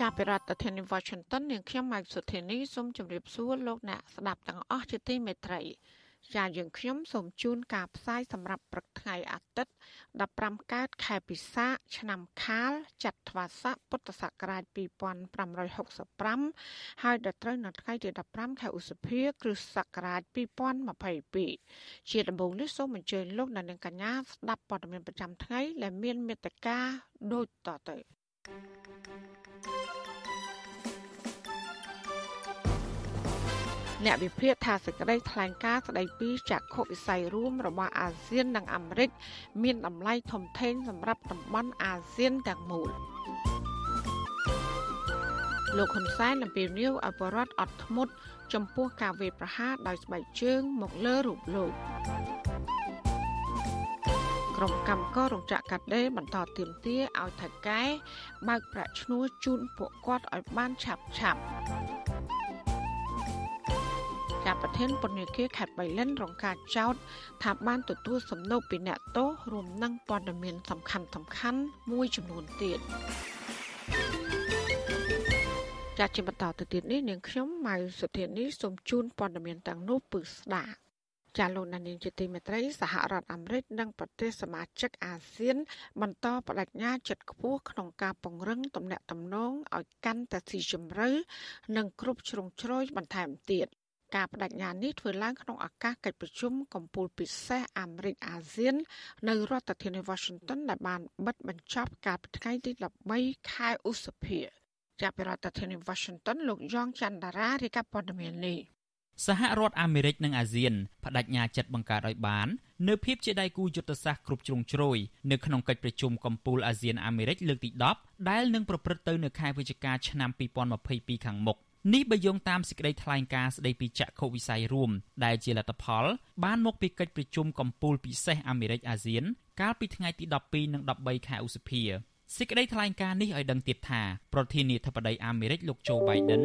ចាប់ពីរដ្ឋធានី Washington នាងខ្ញុំម៉ៃសុធានីសូមជម្រាបសួរលោកអ្នកស្ដាប់ទាំងអស់ជាទីមេត្រីចាយើងខ្ញុំសូមជូនការផ្សាយសម្រាប់ព្រឹកថ្ងៃអាទិត្យ15កើតខែពិសាខឆ្នាំខាលចត្វាស័កពុទ្ធសករាជ2565ហើយដល់ត្រូវនៅថ្ងៃទី15ខែឧសភា គ្រិស្តសករាជ2022ជាដំបូងនេះសូមអញ្ជើញលោកអ្នកនាងកញ្ញាស្ដាប់ព័ត៌មានប្រចាំថ្ងៃដែលមានមេត្តាដូចតទៅ thank you អ្នកវិភាគថាសេចក្តីថ្លែងការណ៍ស្តីពីចក្ខុវិស័យរួមរបស់អាស៊ាននិងអាមេរិកមានតម្លៃធំធេងសម្រាប់តំបន់អាស៊ានទាំងមូលលោកហ៊ុនសែនអំពាវនាវឲ្យបរដ្ឋអត់ធ្មត់ចំពោះការវេប្រហារដោយស្បែកជើងមកលើរូបលោក ក្រុមកម្មកររោងចក្រកាត់ដេរបន្តទៀមទាឲ្យថៃកែបើកប្រាក់ឈ្នួលជូនពួកគាត់ឲ្យបានឆាប់ឆាប់ចាប់ប្រធានពន្ធនាគារខេត្តបៃលិនរងការចោទថាបានទទួលសំណូកពីអ្នកទោសរួមនឹងព័ត៌មានសំខាន់សំខាន់មួយចំនួនទៀតចាត់ជាបន្តទៅទៀតនេះនាងខ្ញុំម៉ៅសុធានីសូមជូនព័ត៌មានទាំងនោះពឺស្ដាប់ ចាលោកនានីជាទីមេត្រីសហរដ្ឋអាមេរិកនិងប្រទេសសមាជិកអាស៊ាន បន្តបដិញ្ញាចិត្តខ្ពស់ក្នុងការពង្រឹងទំនាក់ទំនងឲ្យកាន់តែស៊ីជម្រៅនិងគ្រប់ជ្រុងជ្រោយបន្ថែមទៀតការបដិញ្ញានេះធ្វើឡើងក្នុងឱកាសកិច្ចប្រជុំកំពូលពិសេសអាមេរិកអាស៊ាន នៅរដ្ឋធានី Washington ដែលបានបិទបញ្ចប់កាលពីថ្ងៃទី13ខែឧសភាចាប់ពីរដ្ឋធានី Washington លោកយ៉ងច័ន្ទតារារាយការណ៍ព័ត៌មាននេះ សហរដ្ឋអាមេរិកនិងអាស៊ានបដិញ្ញាចិត្តបង្កើតឲ្យបាននៅភាពជាដៃគូយុទ្ធសាស្ត្រគ្រប់ជ្រុងជ្រោយនៅក្នុងកិច្ចប្រជុំកំពូលអាស៊ានអាមេរិកលើកទី10ដែលនឹងប្រព្រឹត្តទៅនៅខែវិច្ឆិកាឆ្នាំ2022ខាងមុខនេះបើយោងតាមសេចក្តីថ្លែងការណ៍ស្តីពីចក្ខុវិស័យរួមដែលជាលទ្ធផល បានមកពីកិច្ចប្រជុំកំពូលពិសេសអាមេរិកអាស៊ាន កាលពីថ្ងៃទី12និង13ខែឧសភា សេចក្តីថ្លែងការណ៍នេះឲ្យដឹងទៀតថាប្រធានាធិបតីអាមេរិកលោកโจ Biden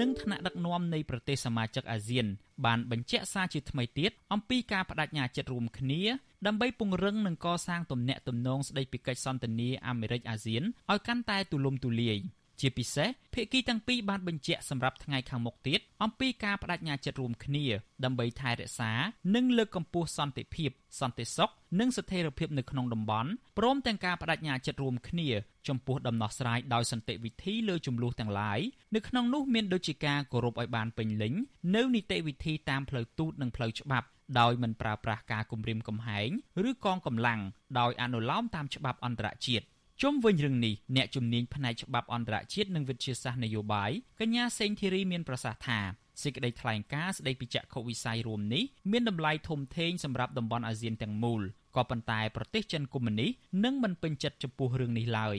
និងថ្នាក់ដឹកនាំនៃប្រទេសសមាជិកអាស៊ាន បានបញ្ជាក់សារជាថ្មីទៀតអំពីការបដិញ្ញាចិត្តរួមគ្នាដើម្បីពង្រឹងនិងកសាងទំនាក់ទំនងស្តីពីកិច្ចសន្ទនាអាមេរិកអាស៊ានឲ្យកាន់តែទូលំទូលាយ។ ជាពិសេសភាគីទាំងពីរបានបញ្ជាក់សម្រាប់ថ្ងៃខាងមុខទៀតអំពីការបដិញ្ញាចិត្តរួមគ្នាដើម្បីថែរក្សា និងលើកកម្ពស់សន្តិភាព សន្តិសុខនិងស្ថិរភាពនៅក្នុងតំបន់ព្រមទាំងការបដិញ្ញាចិត្តរួមគ្នាចំពោះដំណោះស្រាយដោយសន្តិវិធីលើចំនួនទាំងឡាយនៅក្នុងនោះមានដូចជាការគោរពឲ្យបានពេញលេញនៅនីតិវិធីតាមផ្លូវទូតនិងផ្លូវច្បាប់ដោយមិនប្រើប្រាស់ការគំរាមកំហែង ឬកងកម្លាំងដោយអនុលោមតាមច្បាប់អន្តរជាតិ ជុំវិញរឿងនេះអ្នកជំនាញផ្នែកច្បាប់អន្តរជាតិនិងវិទ្យាសាស្ត្រនយោបាយកញ្ញាសេងធីរីមានប្រសាសន៍ថាសេចក្តីថ្លែងការណ៍ស្តីពីចក្ខុវិស័យរួមនេះមានតម្លៃធំធេងសម្រាប់តំបន់អាស៊ានទាំងមូលក៏ប៉ុន្តែប្រទេសចិនកុម្មុយនីសនឹងមិនពេញចិត្តចំពោះរឿងនេះឡើយ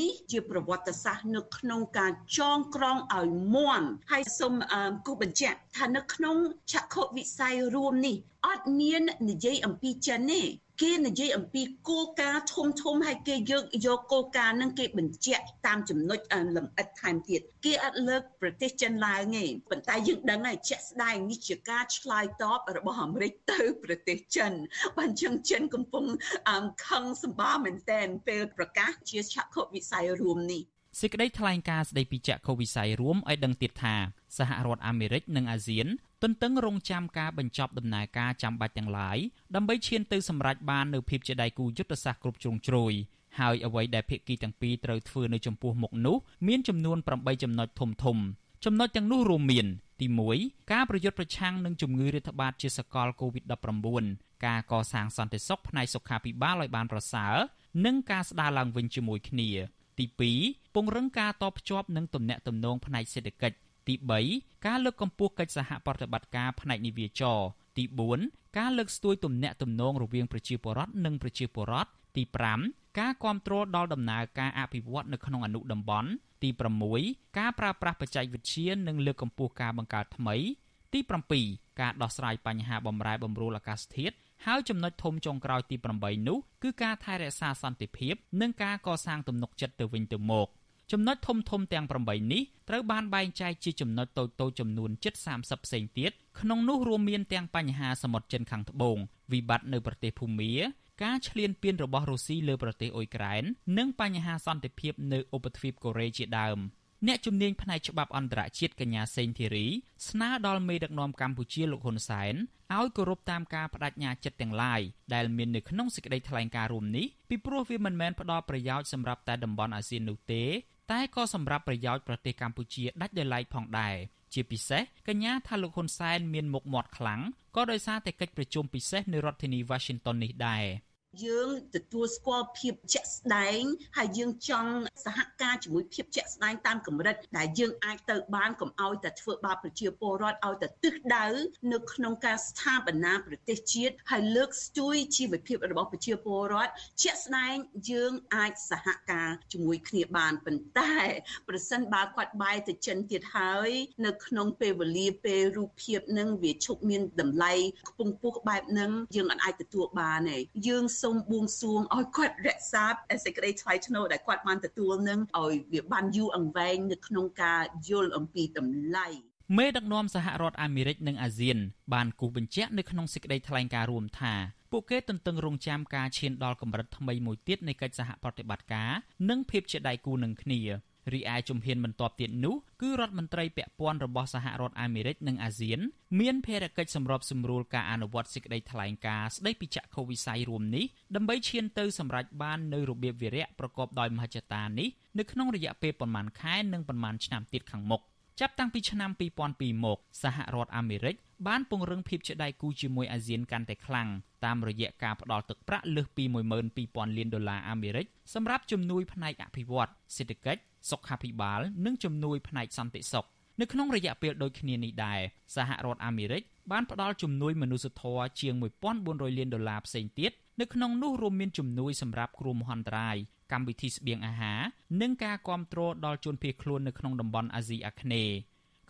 នេះជាប្រវត្តិសាស្ត្រនៅក្នុងការចងក្រងឲ្យមន់ហើយសូមគូបញ្ជាក់ថានៅក្នុងចក្ខុវិស័យរួមនេះអត់មាននិយាយអំពីចិនទេគេនិយាយអំពីគោលការណ៍ធំធំហើយគេយកយកគោលការណ៍នឹងគេបញ្ជាក់តាមចំណុចលម្អិតថែមទៀតគេអត់លើកប្រទេសចិនឡើងទេប៉ុន្តែយើងដឹងហើយជាក់ស្ដែងនេះជាការឆ្លើយតបរបស់អាមេរិកទៅប្រទេសចិនបានចឹងចិនកំពុងខឹងសម្បាមែនតែនពេលប្រកាសជាឆក្ខុវិស័យរួមនេះសេចក្តីថ្លែងការណ៍ស្តីពីចក្ខុវិស័យរួមឲ្យដឹងទៀតថាសហរដ្ឋអាមេរិកនិងអាស៊ាន ទន្ទឹងរង់ចាំការបញ្ចប់ដំណើរការចាំបាច់ទាំងឡាយដើម្បីឈានទៅសម្រេចបាននូវភាពជាដៃគូយុទ្ធសាស្ត្រគ្រប់ជ្រុងជ្រោយហើយអ្វីដែលភាគីទាំងពីរត្រូវធ្វើនៅចំពោះមុខនោះមានចំនួន8ចំណុចធំធំចំណុចទាំងនោះរួមមានទី1ការប្រយុទ្ធប្រឆាំងនឹងជំងឺរាតត្បាតជាសកល COVID-19 ការកសាងសន្តិសុខផ្នែកសុខាភិបាលឲ្យបានប្រសើរនិងការស្ដារឡើងវិញជាមួយគ្នា ទី2ពង្រឹងការតបភ្ជាប់និងទំនាក់ទំនងផ្នែកសេដ្ឋកិច្ច ទី3ការលើកកម្ពស់កិច្ចសហប្រតិបត្តិការផ្នែកនិវាចរទី4ការលើកស្ទួយទំនាក់ទំនងរវាងប្រជាពលរដ្ឋនិងប្រជាពលរដ្ឋទី5ការគ្រប់គ្រងដល់ដំណើរការអភិវឌ្ឍនៅក្នុងអនុតំបន់ទី6ការប្រើប្រាស់បច្ចេកវិទ្យានិងលើកកម្ពស់ការបង្កើតថ្មី ទី7ការដោះស្រាយបញ្ហាបំរែបំរួលអាកាសធាតុហើយចំណុចធំចុងក្រោយទី8នោះគឺការថែរក្សាសន្តិភាព និងការកសាងទំនុកចិត្តទៅវិញទៅមក ចំណុចធំធំទាំង8នេះត្រូវបានបែងចែកជាចំណុចតូចៗចំនួនជិត30ផ្សេងទៀតក្នុងនោះរួមមានទាំងបញ្ហាសមុទ្រចិនខាងត្បូងវិបត្តិនៅប្រទេសភូមាការឈ្លានពានរបស់រុស្ស៊ីលើប្រទេសអ៊ុយក្រែននិងបញ្ហាសន្តិភាពនៅឧបទ្វីបកូរ៉េជាដើមអ្នកជំនាញផ្នែកច្បាប់អន្តរជាតិកញ្ញាសេងធីរីស្នើដល់មេដឹកនាំកម្ពុជាលោកហ៊ុនសែនឲ្យគោរពតាមការបដិញ្ញាចិត្តទាំងឡាយដែលមាននៅក្នុងសេចក្តីថ្លែងការណ៍រួមនេះពីព្រោះវាមិនមែនផ្ដល់ប្រយោជន៍សម្រាប់តែតំបន់អាស៊ាននោះទេ តែក៏សម្រាប់ប្រយោជន៍ប្រទេសកម្ពុជាដាច់ដោយឡែកផងដែរជាពិសេសកញ្ញាថាលោកហ៊ុនសែនមានមុខមាត់ខ្លាំងក៏ដោយសារតែកិច្ចប្រជុំពិសេសនៅរដ្ឋធានី Washington នេះដែរ។ យើងទទួលស្គាល់ភាពជាក់ស្ដែងហើយយើងចង់សហការជាមួយភាពជាក់ស្ដែងតាមកម្រិតដែលយើងអាចទៅបានកុំឲ្យតែធ្វើបាបប្រជាពលរដ្ឋឲ្យតែទិសដៅនៅក្នុងការស្ថាបនាប្រទេសជាតិហើយលើកស្ទួយជីវភាពរបស់ប្រជាពលរដ្ឋជាក់ស្ដែងយើងអាចសហការជាមួយគ្នាបានប៉ុន្តែ ប្រសិនបើគាត់បែរទៅចិនទៀតហើយនៅក្នុងពេលវេលាពេលរូបភាពនឹងវាឈប់មានតម្លៃខ្ពង់ខ្ពស់បែបហ្នឹងយើងអាចទទួលបានទេយើងសូមបួងសួងឲ្យគាត់រក្សាសេចក្តីថ្លៃថ្នូរដែលគាត់បានទទួលនឹងឲ្យវាបានយូរអង្វែងនៅក្នុងការយល់អំពីតម្លៃមេដឹកនាំសហរដ្ឋអាមេរិកនិងអាស៊ាន បានគូសបញ្ជាក់នៅក្នុងសេចក្តីថ្លែងការណ៍រួមថាពួកគេទន្ទឹងរង់ចាំការឈានដល់កម្រិតថ្មីមួយទៀតនៃកិច្ចសហប្រតិបត្តិការនិងភាពជាដៃគូនឹងគ្នា រីឯជំហានបន្ទាប់ទៀតនោះគឺរដ្ឋមន្ត្រីពាក់ព័ន្ធរបស់សហរដ្ឋអាមេរិកនិងអាស៊ាន មានភារកិច្ចសម្របសម្រួលការអនុវត្តសេចក្តីថ្លែងការណ៍ស្តីពីចក្ខុវិស័យរួមនេះដើម្បីឈានទៅសម្រេចបាននូវរបៀបវារៈប្រកបដោយមហិច្ឆតានេះនៅក្នុងរយៈពេលប្រមាណខែនិងប្រមាណឆ្នាំទៀតខាងមុខ។ចាប់តាំងពីឆ្នាំ2002មកសហរដ្ឋអាមេរិកបានពង្រឹងភាពជាដៃគូជាមួយអាស៊ានកាន់តែខ្លាំងតាមរយៈការផ្តល់ទឹកប្រាក់លើសពី12000លានដុល្លារអាមេរិកសម្រាប់ជំនួយផ្នែកអភិវឌ្ឍសេដ្ឋកិច្ច សុខាភិបាល និងជំនួយផ្នែកសន្តិសុខនៅក្នុងរយៈពេលដូចគ្នានេះដែរសហរដ្ឋអាមេរិកបានផ្តល់ជំនួយមនុស្សធម៌ជាង1400លានដុល្លារផ្សេងទៀតនៅក្នុងនោះរួមមានជំនួយសម្រាប់គ្រោះមហន្តរាយកម្មវិធីស្បៀងអាហារនិងការគ្រប់គ្រងដល់ជនភៀសខ្លួននៅក្នុងតំបន់អាស៊ីអាគ្នេយ៍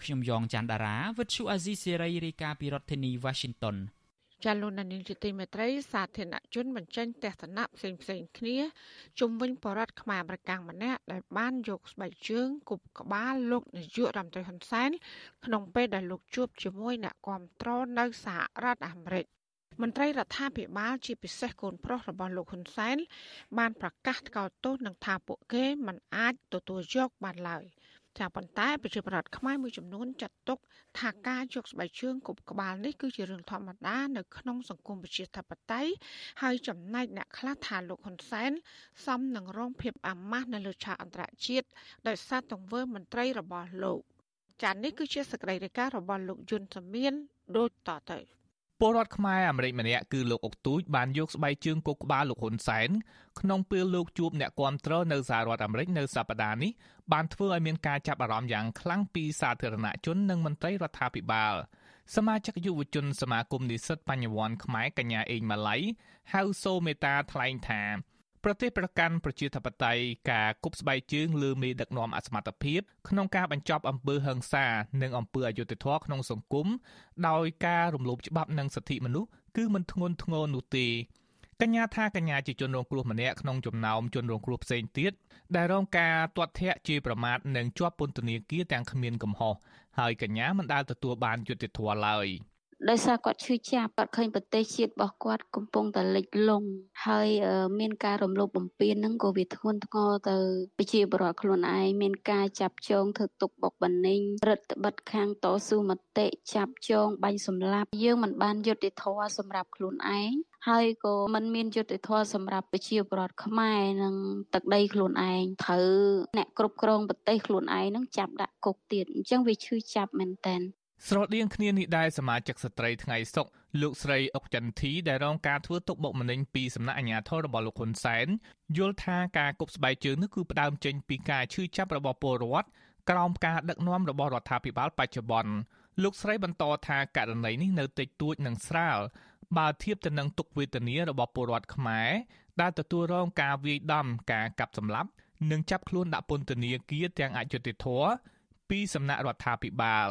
ខ្ញុំយ៉ងច័ន្ទដារាវិទ្យុអាស៊ីសេរីរាយការណ៍ពីរដ្ឋធានី Washington ចាលោកនានីជាទីមេត្រីសាធារណជនបញ្ចេញទស្សនៈផ្សេងផ្សេងគ្នាជុំវិញបរដ្ឋខ្មែរអមេរិកម្នាក់ដែលបានយកស្បែកជើងគប់ក្បាលលោកនាយករដ្ឋមន្ត្រីហ៊ុនសែនក្នុងពេលដែលលោកជួបជាមួយអ្នកគាំទ្រនៅសហរដ្ឋអាមេរិកមន្ត្រីរដ្ឋាភិបាលជាពិសេសកូនប្រុសរបស់លោកហ៊ុនសែនបានប្រកាសថ្កោលទោសនឹងថាពួកគេមិនអាចទទួលយកបានឡើយ ចាប៉ុន្តែប្រជាប្រដ្ឋខ្មែរមួយចំនួនចាត់ទុកថាការយកស្បែកជើងគប់ក្បាលនេះគឺជារឿងធម្មតានៅក្នុងសង្គមប្រជាធិបតេយ្យហើយចំណែកអ្នកខ្លះថាលោកហ៊ុនសែនសមនឹងរងភាពអាម៉ាស់នៅលើឆាកអន្តរជាតិដោយសារទង្វើមន្ត្រីរបស់លោកចានេះគឺជាសកម្មភាពរបស់លោកយុនសមៀនដូចតទៅ ពលរដ្ឋខ្មែរអាមេរិកម្នាក់គឺលោកអុកទូចបានយកស្បែកជើងគកក្បាលលោកហ៊ុនសែនក្នុងពេលលោកជួបអ្នកគាំទ្រនៅសហរដ្ឋអាមេរិកនៅសប្តាហ៍នេះបានធ្វើឲ្យមានការចាប់អារម្មណ៍យ៉ាងខ្លាំងពីសាធារណជននិងមន្ត្រីរដ្ឋាភិបាលសមាជិកយុវជនសមាគមនិស្សិតបញ្ញវន្តខ្មែរកញ្ញាអេងម៉ាឡៃហៅសូមេតាថ្លែងថា ប្រទេសប្រកាន់ប្រជាធិបតេយ្យការគប់ស្បែកជើងលើមេដឹកនាំអសមត្ថភាពក្នុងការបញ្ចប់អំពើហិង្សា និងអំពើអយុត្តិធម៌ក្នុងសង្គមដោយការរំលោភច្បាប់និងសិទ្ធិមនុស្សគឺមិនធ្ងន់ធ្ងរនោះទេកញ្ញាថាកញ្ញាជាជនរងគ្រោះម្នាក់ក្នុងចំណោមជនរងគ្រោះផ្សេងទៀតដែលរងការទាត់ធាក់ជាប្រមាថនិងជាប់ពន្ធនាគារទាំងគ្មានកំហុសហើយកញ្ញាមិនដែលទទួលបានយុត្តិធម៌ឡើយ។ ដោយសារគាត់ឈឺចាប់គាត់ឃើញប្រទេសជាតិរបស់គាត់កំពុងតែលិចលង់ហើយមានការរំលោភបំពានហ្នឹងក៏វាធ្ងន់ធ្ងរទៅប្រជាពលរដ្ឋខ្លួនឯងមានការចាប់ចងធ្វើទុកបុកម្នេញរដ្ឋបិទខាងតស៊ូមតិចាប់ចងបាញ់សម្លាប់យើងមិនបានយុត្តិធម៌សម្រាប់ខ្លួនឯងហើយក៏มันមានយុត្តិធម៌សម្រាប់ប្រជាពលរដ្ឋខ្មែរនិងទឹកដីខ្លួនឯងត្រូវអ្នកគ្រប់គ្រងប្រទេសខ្លួនឯងនឹងចាប់ដាក់គុកទៀតអញ្ចឹងវាឈឺចាប់មែនតើ ស្រដៀងគ្នានេះដែរសមាជិកស្ត្រីថ្ងៃសុកលោកស្រីអុកចន្ទធីដែលរងការធ្វើទុកបុកម្នេញពីសំណាក់អាជ្ញាធររបស់លោកហ៊ុនសែនយល់ថាការគប់ស្បែកជើងនេះគឺផ្ដើមចេញពីការឈឺចាប់របស់ពលរដ្ឋក្រោមការដឹកនាំរបស់រដ្ឋាភិបាលបច្ចុប្បន្នលោកស្រីបន្តថាករណីនេះនៅតិចតួចនិងស្រាលបើធៀបទៅនឹងទុកវេទនារបស់ពលរដ្ឋខ្មែរដែលទទួលរងការវាយដំការកាប់សម្លាប់និងចាប់ខ្លួនដាក់ពន្ធនាគារទាំងអយុត្តិធម៌ពីសំណាក់រដ្ឋាភិបាល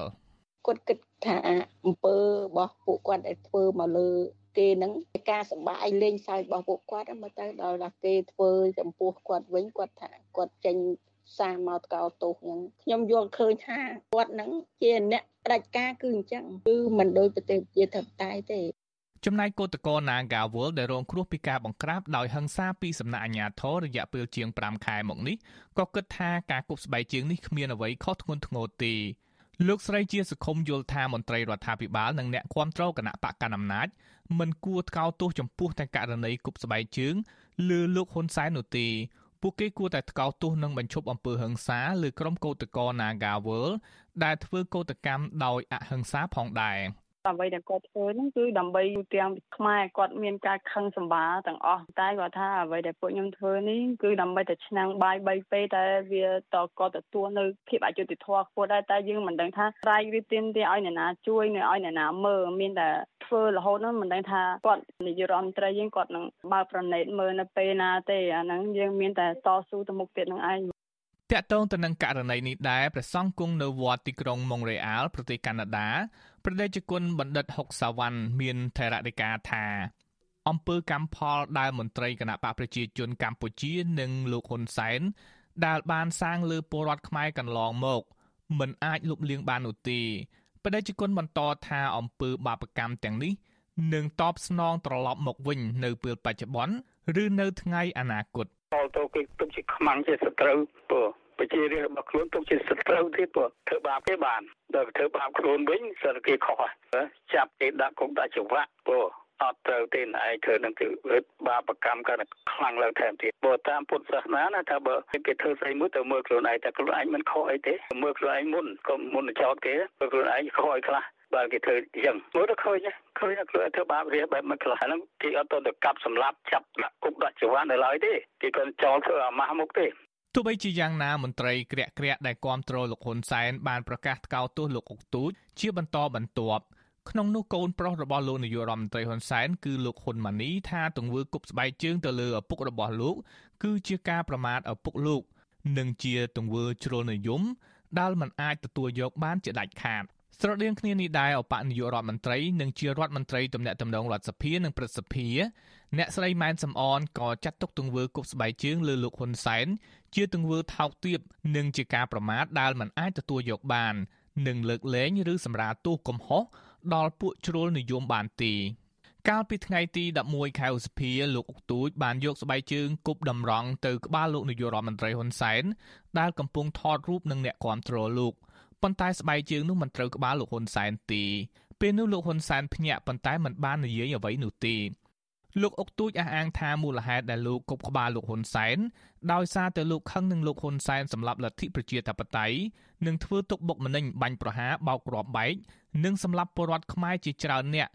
គាត់គិតថាអំពើរបស់ពួកគាត់ដែលធ្វើមកលើគេនឹងការសម្បាយលេងសើចរបស់ពួកគាត់មកទៅដល់គេធ្វើចំពោះគាត់វិញគាត់ថាគាត់ចេញសារមកកោតទោសហ្នឹងខ្ញុំយល់ឃើញថាគាត់ហ្នឹងជាអ្នកផ្ដាច់ការគឺអញ្ចឹងគឺមិនដូចប្រទេសជាធិបតេយ្យទេចំណែកគឧតកោ Nagawal ដែលរងគ្រោះពីការបង្ក្រាបដោយហិង្សាពីសំណាក់អាជ្ញាធររយៈពេលជាង5ខែមកនេះក៏គិតថាការគប់ស្បែកជើងនេះគ្មានអ្វីខុសធ្ងន់ធ្ងរទេ លោកស្រីជាសខុមយល់ថាមន្ត្រីរដ្ឋាភិបាលនិងអ្នកគាំទ្រគណៈបកកណ្ដាលអំណាចមិនគួរថ្កោលទោសចំពោះតែករណីគប់ស្បែកជើងលើលោកហ៊ុនសែននោះទេពួកគេគួរតែថ្កោលទោសនិងបញ្ឈប់អំពើហិង្សាលើក្រុមកោតក្រ Nagawal ដែលធ្វើកោតកម្មដោយអហិង្សាផងដែរ។ អ្វីដែលគាត់ធ្វើហ្នឹងគឺដើម្បីទាំងខ្មែរគាត់មានការខឹងសម្បាទាំងអស់តែគាត់ថាអ្វីដែលពួកខ្ញុំធ្វើនេះគឺដើម្បីតែឆ្នាំងបាយ3ពេលតែវាតគាត់ទទួលនៅភាពអយុត្តិធម៌ខ្ពស់ដែរតែយើងមិនដឹងថាស្រែកឬទាមទារឲ្យអ្នកណាជួយនៅឲ្យអ្នកណាមើលមានតែធ្វើរហូតហ្នឹងមិនដឹងថាគាត់នាយករដ្ឋមន្ត្រីយើងគាត់នឹងបើប្រណេតមើលនៅពេលណាទេអាហ្នឹងយើងមានតែតស៊ូទៅមុខទៀតនឹងឯង តកតងទៅនឹងករណីនេះដែរព្រះសង្ឃគង់នៅវត្តទីក្រុងម៉ុងរ៉េអាលប្រទេសកាណាដាប្រដេជគុណបណ្ឌិតហុកសាវ៉ាន់មានថេរដីកាថាអំពើកម្មផលដែលមន្ត្រីគណៈបកប្រជាជនកម្ពុជានិងលោកហ៊ុនសែនដែលបានសាងលើពលរដ្ឋខ្មែរកន្លងមកមិនអាចលុបលាងបាននោះទេបដិជគុណបន្តថាអំពើបាបកម្មទាំងនេះនឹងតបស្នងត្រឡប់មកវិញនៅពេលបច្ចុប្បន្នឬនៅថ្ងៃអនាគត ផលទៅគេទុកជាខ្មាំងជាសត្រូវព្រោះប្រជារាស្ត្ររបស់ខ្លួនទុកជាសត្រូវទៀតព្រោះធ្វើបាបគេបានដល់ធ្វើបាបខ្លួនវិញសិនគេខុសចាប់គេដាក់គុកដាក់ច្បាប់ព្រោះអត់ត្រូវទេឯងធ្វើនឹងគឺបាបកម្មកាន់ខ្លាំងឡើងថែមទៀតបើតាមពុទ្ធសាសនាណាថាបើគេធ្វើស្អីមួយទៅមើលខ្លួនឯងតែខ្លួនឯងមិនខុសអីទេមើលខ្លួនឯងមុនក៏មុនចោតគេមើលខ្លួនឯងខុសអីខ្លះ បើគេធ្វើអញ្ចឹងមើលទៅឃើញឃើញខ្លួនធ្វើបាបរាបែបមិនខ្លះហ្នឹងគេអត់ទៅកាប់សម្លាប់ចាប់ដាក់គុកដាក់ចង្វាន់នៅឡើយទេគេគាត់ចោលធ្វើអាម៉ាស់មុខទេទោះបីជាយ៉ាងណាមន្ត្រីក្រាក់ក្រាក់ដែលគាំទ្រលោកហ៊ុនសែនបានប្រកាសថ្កោលទោសលោកអុកទូចជាបន្តបន្ទាប់ក្នុងនោះកូនប្រុសរបស់លោកនាយករដ្ឋមន្ត្រីហ៊ុនសែនគឺលោកហ៊ុនម៉ាណីថាទង្វើគប់ស្បែកជើងទៅលើឪពុករបស់លោក គឺជាការប្រមាថឪពុកលោក និងជាទង្វើជ្រុលនិយមដែលមិនអាចទទួលយកបានជាដាច់ខាត ស្រដៀងគ្នានេះដែរអបនាយករដ្ឋមន្ត្រីនិងជារដ្ឋមន្ត្រីទំនាក់ទំនងរដ្ឋសភានិងព្រឹទ្ធសភាអ្នកស្រីម៉ែនសំអនក៏ចាត់ទុកទង្វើគប់ស្បែកជើងលើលោកហ៊ុនសែនជាទង្វើថោកទាបនិងជាការប្រមាថដែលមិនអាចទទួលយកបាននិងលើកលែងឬសម្រាលទោសកំហុសដល់ពួកជ្រុលនិយមបានទេកាលពីថ្ងៃទី11ខែឧសភាលោកអុកទូចបានយកស្បែកជើងគប់តម្រង់ទៅក្បាលលោកនាយករដ្ឋមន្ត្រីហ៊ុនសែនដែលកំពុងថតរូបនឹងអ្នកគាំទ្រលោក ប៉ុន្តែស្បែកជើងនោះមិនត្រូវក្បាលលោកហ៊ុនសែនទេពេលនោះលោកហ៊ុនសែនភ្ញាក់ប៉ុន្តែមិនបាននិយាយអ្វីនោះទេលោកអុកទូចអះអាងថាមូលហេតុដែលលោកគប់ក្បាលលោកហ៊ុនសែនដោយសារតែលោកខឹងនឹងលោកហ៊ុនសែនសម្រាប់លទ្ធិប្រជាធិបតេយ្យនិងធ្វើទុកបុកម្នេញបាញ់ប្រហារបោកគ្រាប់បែកនិងសម្រាប់ពលរដ្ឋខ្មែរជាច្រើនអ្នក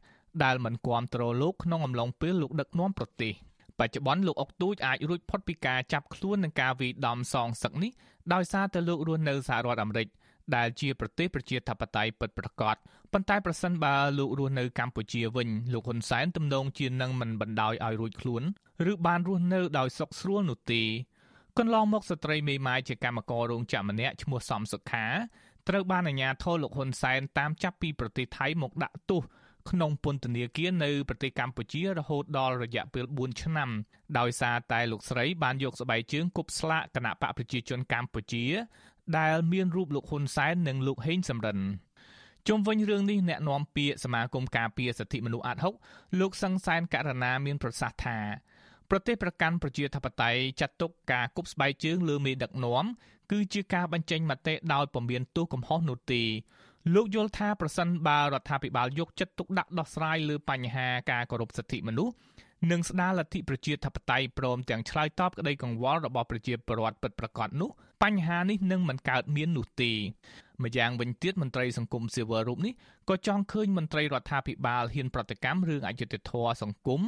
ដែលមិនគាំទ្រលោកក្នុងអំឡុងពេលលោកដឹកនាំប្រទេសបច្ចុប្បន្នលោកអុកទូចអាចរួចផុតពីការចាប់ខ្លួននឹងការវាយដំសងសឹកនេះដោយសារតែលោករស់នៅសហរដ្ឋអាមេរិក ដែលជាប្រទេសប្រជាធិបតេយ្យពិតប្រាកដប៉ុន្តែប្រសិនបើលោករស់នៅកម្ពុជាវិញលោកហ៊ុនសែនទំនងជានឹងមិនបណ្ដោយឲ្យរួចខ្លួនឬបានរស់នៅដោយសុខស្រួលនោះទេកន្លងមកស្ត្រីមេម៉ាយជាកម្មកររោងចក្រម្នាក់ឈ្មោះសំសុខាត្រូវបានអាជ្ញាធរលោកហ៊ុនសែនតាមចាប់ពីប្រទេសថៃមកដាក់ទោសក្នុងពន្ធនាគារនៅប្រទេសកម្ពុជារហូតដល់រយៈពេល4ឆ្នាំដោយសារតែលោកស្រីបានយកស្បែកជើងគប់ស្លាកគណៈបកប្រជាជនកម្ពុជា ដែលមានរូបលោកហ៊ុនសែននិងលោកហេងសំរិនជុំវិញរឿងនេះអ្នកនាំពាក្យសមាគមការពារសិទ្ធិមនុស្សអាត់ហុកលោកសង្សានករណាមានប្រសាសន៍ថាប្រទេសប្រកាន់ប្រជាធិបតេយ្យចាត់ទុកការគប់ស្បែកជើងលើមេដឹកនាំគឺជាការបញ្ចេញមតិដោយពំមានទោសកំហុសនោះទេលោកយល់ថាប្រសិនបើរដ្ឋាភិបាលយកចិត្តទុកដាក់ដោះស្រាយលើបញ្ហាការគោរពសិទ្ធិមនុស្ស និងស្ដារលទ្ធិប្រជាធិបតេយ្យព្រមទាំងឆ្លើយតបក្តីកង្វល់របស់ប្រជាពលរដ្ឋពិតប្រាកដនោះបញ្ហានេះនឹងមិនកើតមាននោះទេម្យ៉ាងវិញទៀតមន្ត្រីសង្គមស៊ីវិលរូបនេះក៏ចង់ឃើញមន្ត្រីរដ្ឋាភិបាលហ៊ានប្រតិកម្មរឿងអយុត្តិធម៌សង្គម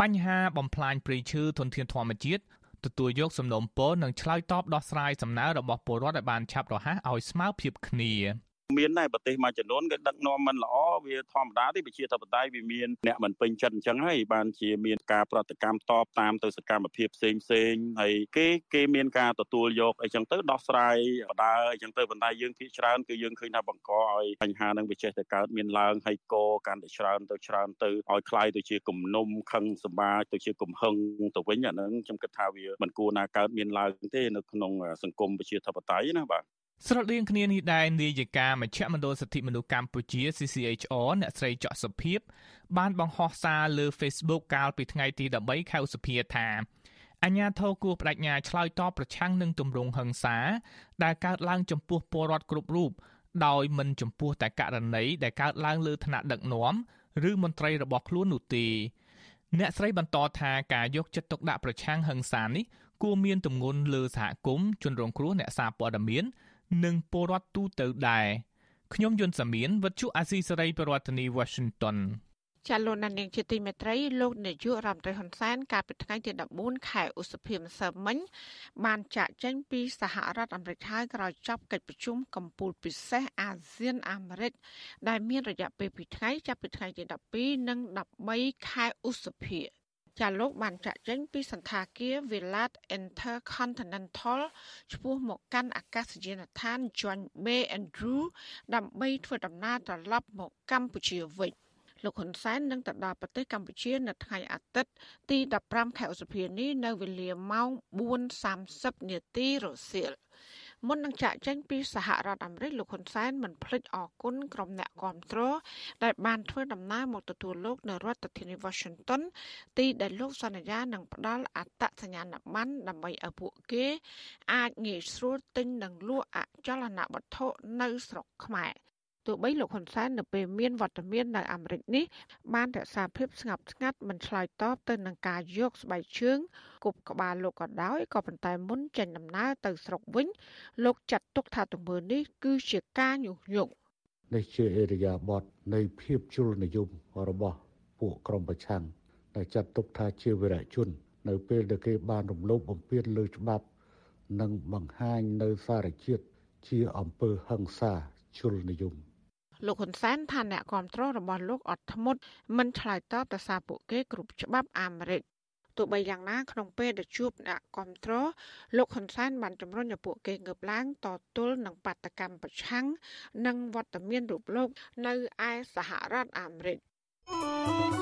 បញ្ហាបំផ្លាញព្រៃឈើធនធានធម្មជាតិទទួលយកសំណុំពរនិងឆ្លើយតបដោះស្រាយសំណើរបស់ពលរដ្ឋឲ្យបានឆាប់រហ័សឲ្យស្មើភាពគ្នា មានដែរប្រទេសមួយចំនួនគេដឹកនាំមិនល្អវាធម្មតាទេប្រជាធិបតេយ្យវាមានអ្នកមិនពេញចិត្តអញ្ចឹងហើយបានជាមានការប្រតិកម្មតបតាមទៅសកម្មភាពផ្សេងផ្សេងហើយគេគេមានការទទួលយកអីចឹងទៅដោះស្រាយបដាអីចឹងទៅប៉ុន្តែយើងភាគច្រើនគឺយើងឃើញថាបង្កឲ្យបញ្ហានឹងវាចេះតែកើតមានឡើងហើយកកាន់តែច្រើនទៅច្រើនទៅឲ្យคล้ายទៅជាគំនុំខឹងសម្បាទៅជាកំហឹងទៅវិញអាហ្នឹងខ្ញុំគិតថាវាមិនគួរណាកើតមានឡើងទេនៅក្នុងសង្គមប្រជាធិបតេយ្យណាបាទ ស្រដៀងគ្នានេះដែរនាយិកាមជ្ឈមណ្ឌលសិទ្ធិមនុស្សកម្ពុជា CCHR អ្នកស្រីច័កសុភីបបានបង្ហោះសារលើ Facebook កាលពីថ្ងៃទី13ខែឧសភាថាអញ្ញាធរគួរបដិញ្ញាឆ្លើយតបប្រឆាំងនឹងទម្រង់ហិង្សាដែលកើតឡើងចំពោះពលរដ្ឋគ្រប់រូបដោយមិនចំពោះតែករណីដែលកើតឡើងលើឋានៈដឹកនាំឬមន្ត្រីរបស់ខ្លួននោះទេអ្នកស្រីបន្តថាការយកចិត្តទុកដាក់ប្រឆាំងហិង្សានេះគួរមានទម្ងន់លើសហគមន៍ជនរងគ្រោះអ្នកសារព័ត៌មាន និងពលរដ្ឋទូទៅដែរខ្ញុំយុនសាមៀនវិទ្យុអាស៊ីសេរីប្រធានាធិបតី Washington ចាលោកណានៀងជាទីមេត្រីលោកនាយករដ្ឋមន្ត្រីហ៊ុនសែនកាលពីថ្ងៃទី14ខែឧសភាម្សិលមិញបានចាក់ចេញពីសហរដ្ឋអាមេរិកហើយក្រោយចប់កិច្ចប្រជុំកំពូលពិសេសអាស៊ានអាមេរិកដែលមានរយៈពេល2ថ្ងៃចាប់ពីថ្ងៃទី12និង13ខែឧសភា ចាលោកបានចាក់ចេញពីសន្តាគារ Villat Intercontinental ឆ្ពោះមកកាន់អាកាសយានដ្ឋាន John Bay Andrew ដើម្បីធ្វើដំណើរត្រឡប់មកកម្ពុជាវិញលោកហ៊ុនសែននឹងទៅដល់ប្រទេសកម្ពុជានៅថ្ងៃអាទិត្យទី15ខែឧសភានេះនៅវេលាម៉ោង4:30នាទីរសៀល មុននឹងចាក់ចេញពីសហរដ្ឋអាមេរិកលោកហ៊ុនសែនមិនភ្លេចអគុណក្រុមអ្នកគាំទ្រដែលបានធ្វើដំណើរមកទទួលលោកនៅរដ្ឋធានី Washington ទីដែលលោកសន្យានឹងផ្ដល់អត្តសញ្ញាណប័ណ្ណដើម្បីឲ្យពួកគេ អាចងាយស្រួលទិញនិងលក់អចលនវត្ថុនៅស្រុកខ្មែរ ទោះបីលោកហ៊ុនសែននៅពេលមានវត្តមាននៅអាមេរិកនេះបានរក្សាភាពស្ងប់ស្ងាត់មិនឆ្លើយតបទៅនឹងការយកស្បែកជើងគប់ក្បាលលោកក៏ដោយក៏ប៉ុន្តែមុនចេញដំណើរទៅស្រុកវិញ លោកចាត់ទុកថាទង្វើនេះគឺជាការញុះញង់នេះជាអេរិយាបថនៃភាពជលនិយមរបស់ពួកក្រុមប្រឆាំងដែលចាត់ទុកថាជាវិរៈជន នៅពេលដែលគេបានរំលោភបំពានលើច្បាប់និងបង្ហាញនៅសារជាតិជាអំពើហិង្សាជលនិយម លោកហ៊ុនសែនថាអ្នកគ្រប់គ្រងរបស់លោកអត់ធ្មត់មិនឆ្លើយតបទៅសារពួកគេគ្រប់ច្បាប់អាមេរិកទោះបីយ៉ាងណាក្នុងពេលដែលជួបអ្នកគ្រប់គ្រងលោកហ៊ុនសែនបានជំរុញឲ្យពួកគេងើបឡើងតទល់នឹងបាតកម្មប្រឆាំងនិងវត្តមានរូបលោកនៅឯសហរដ្ឋអាមេរិក thank you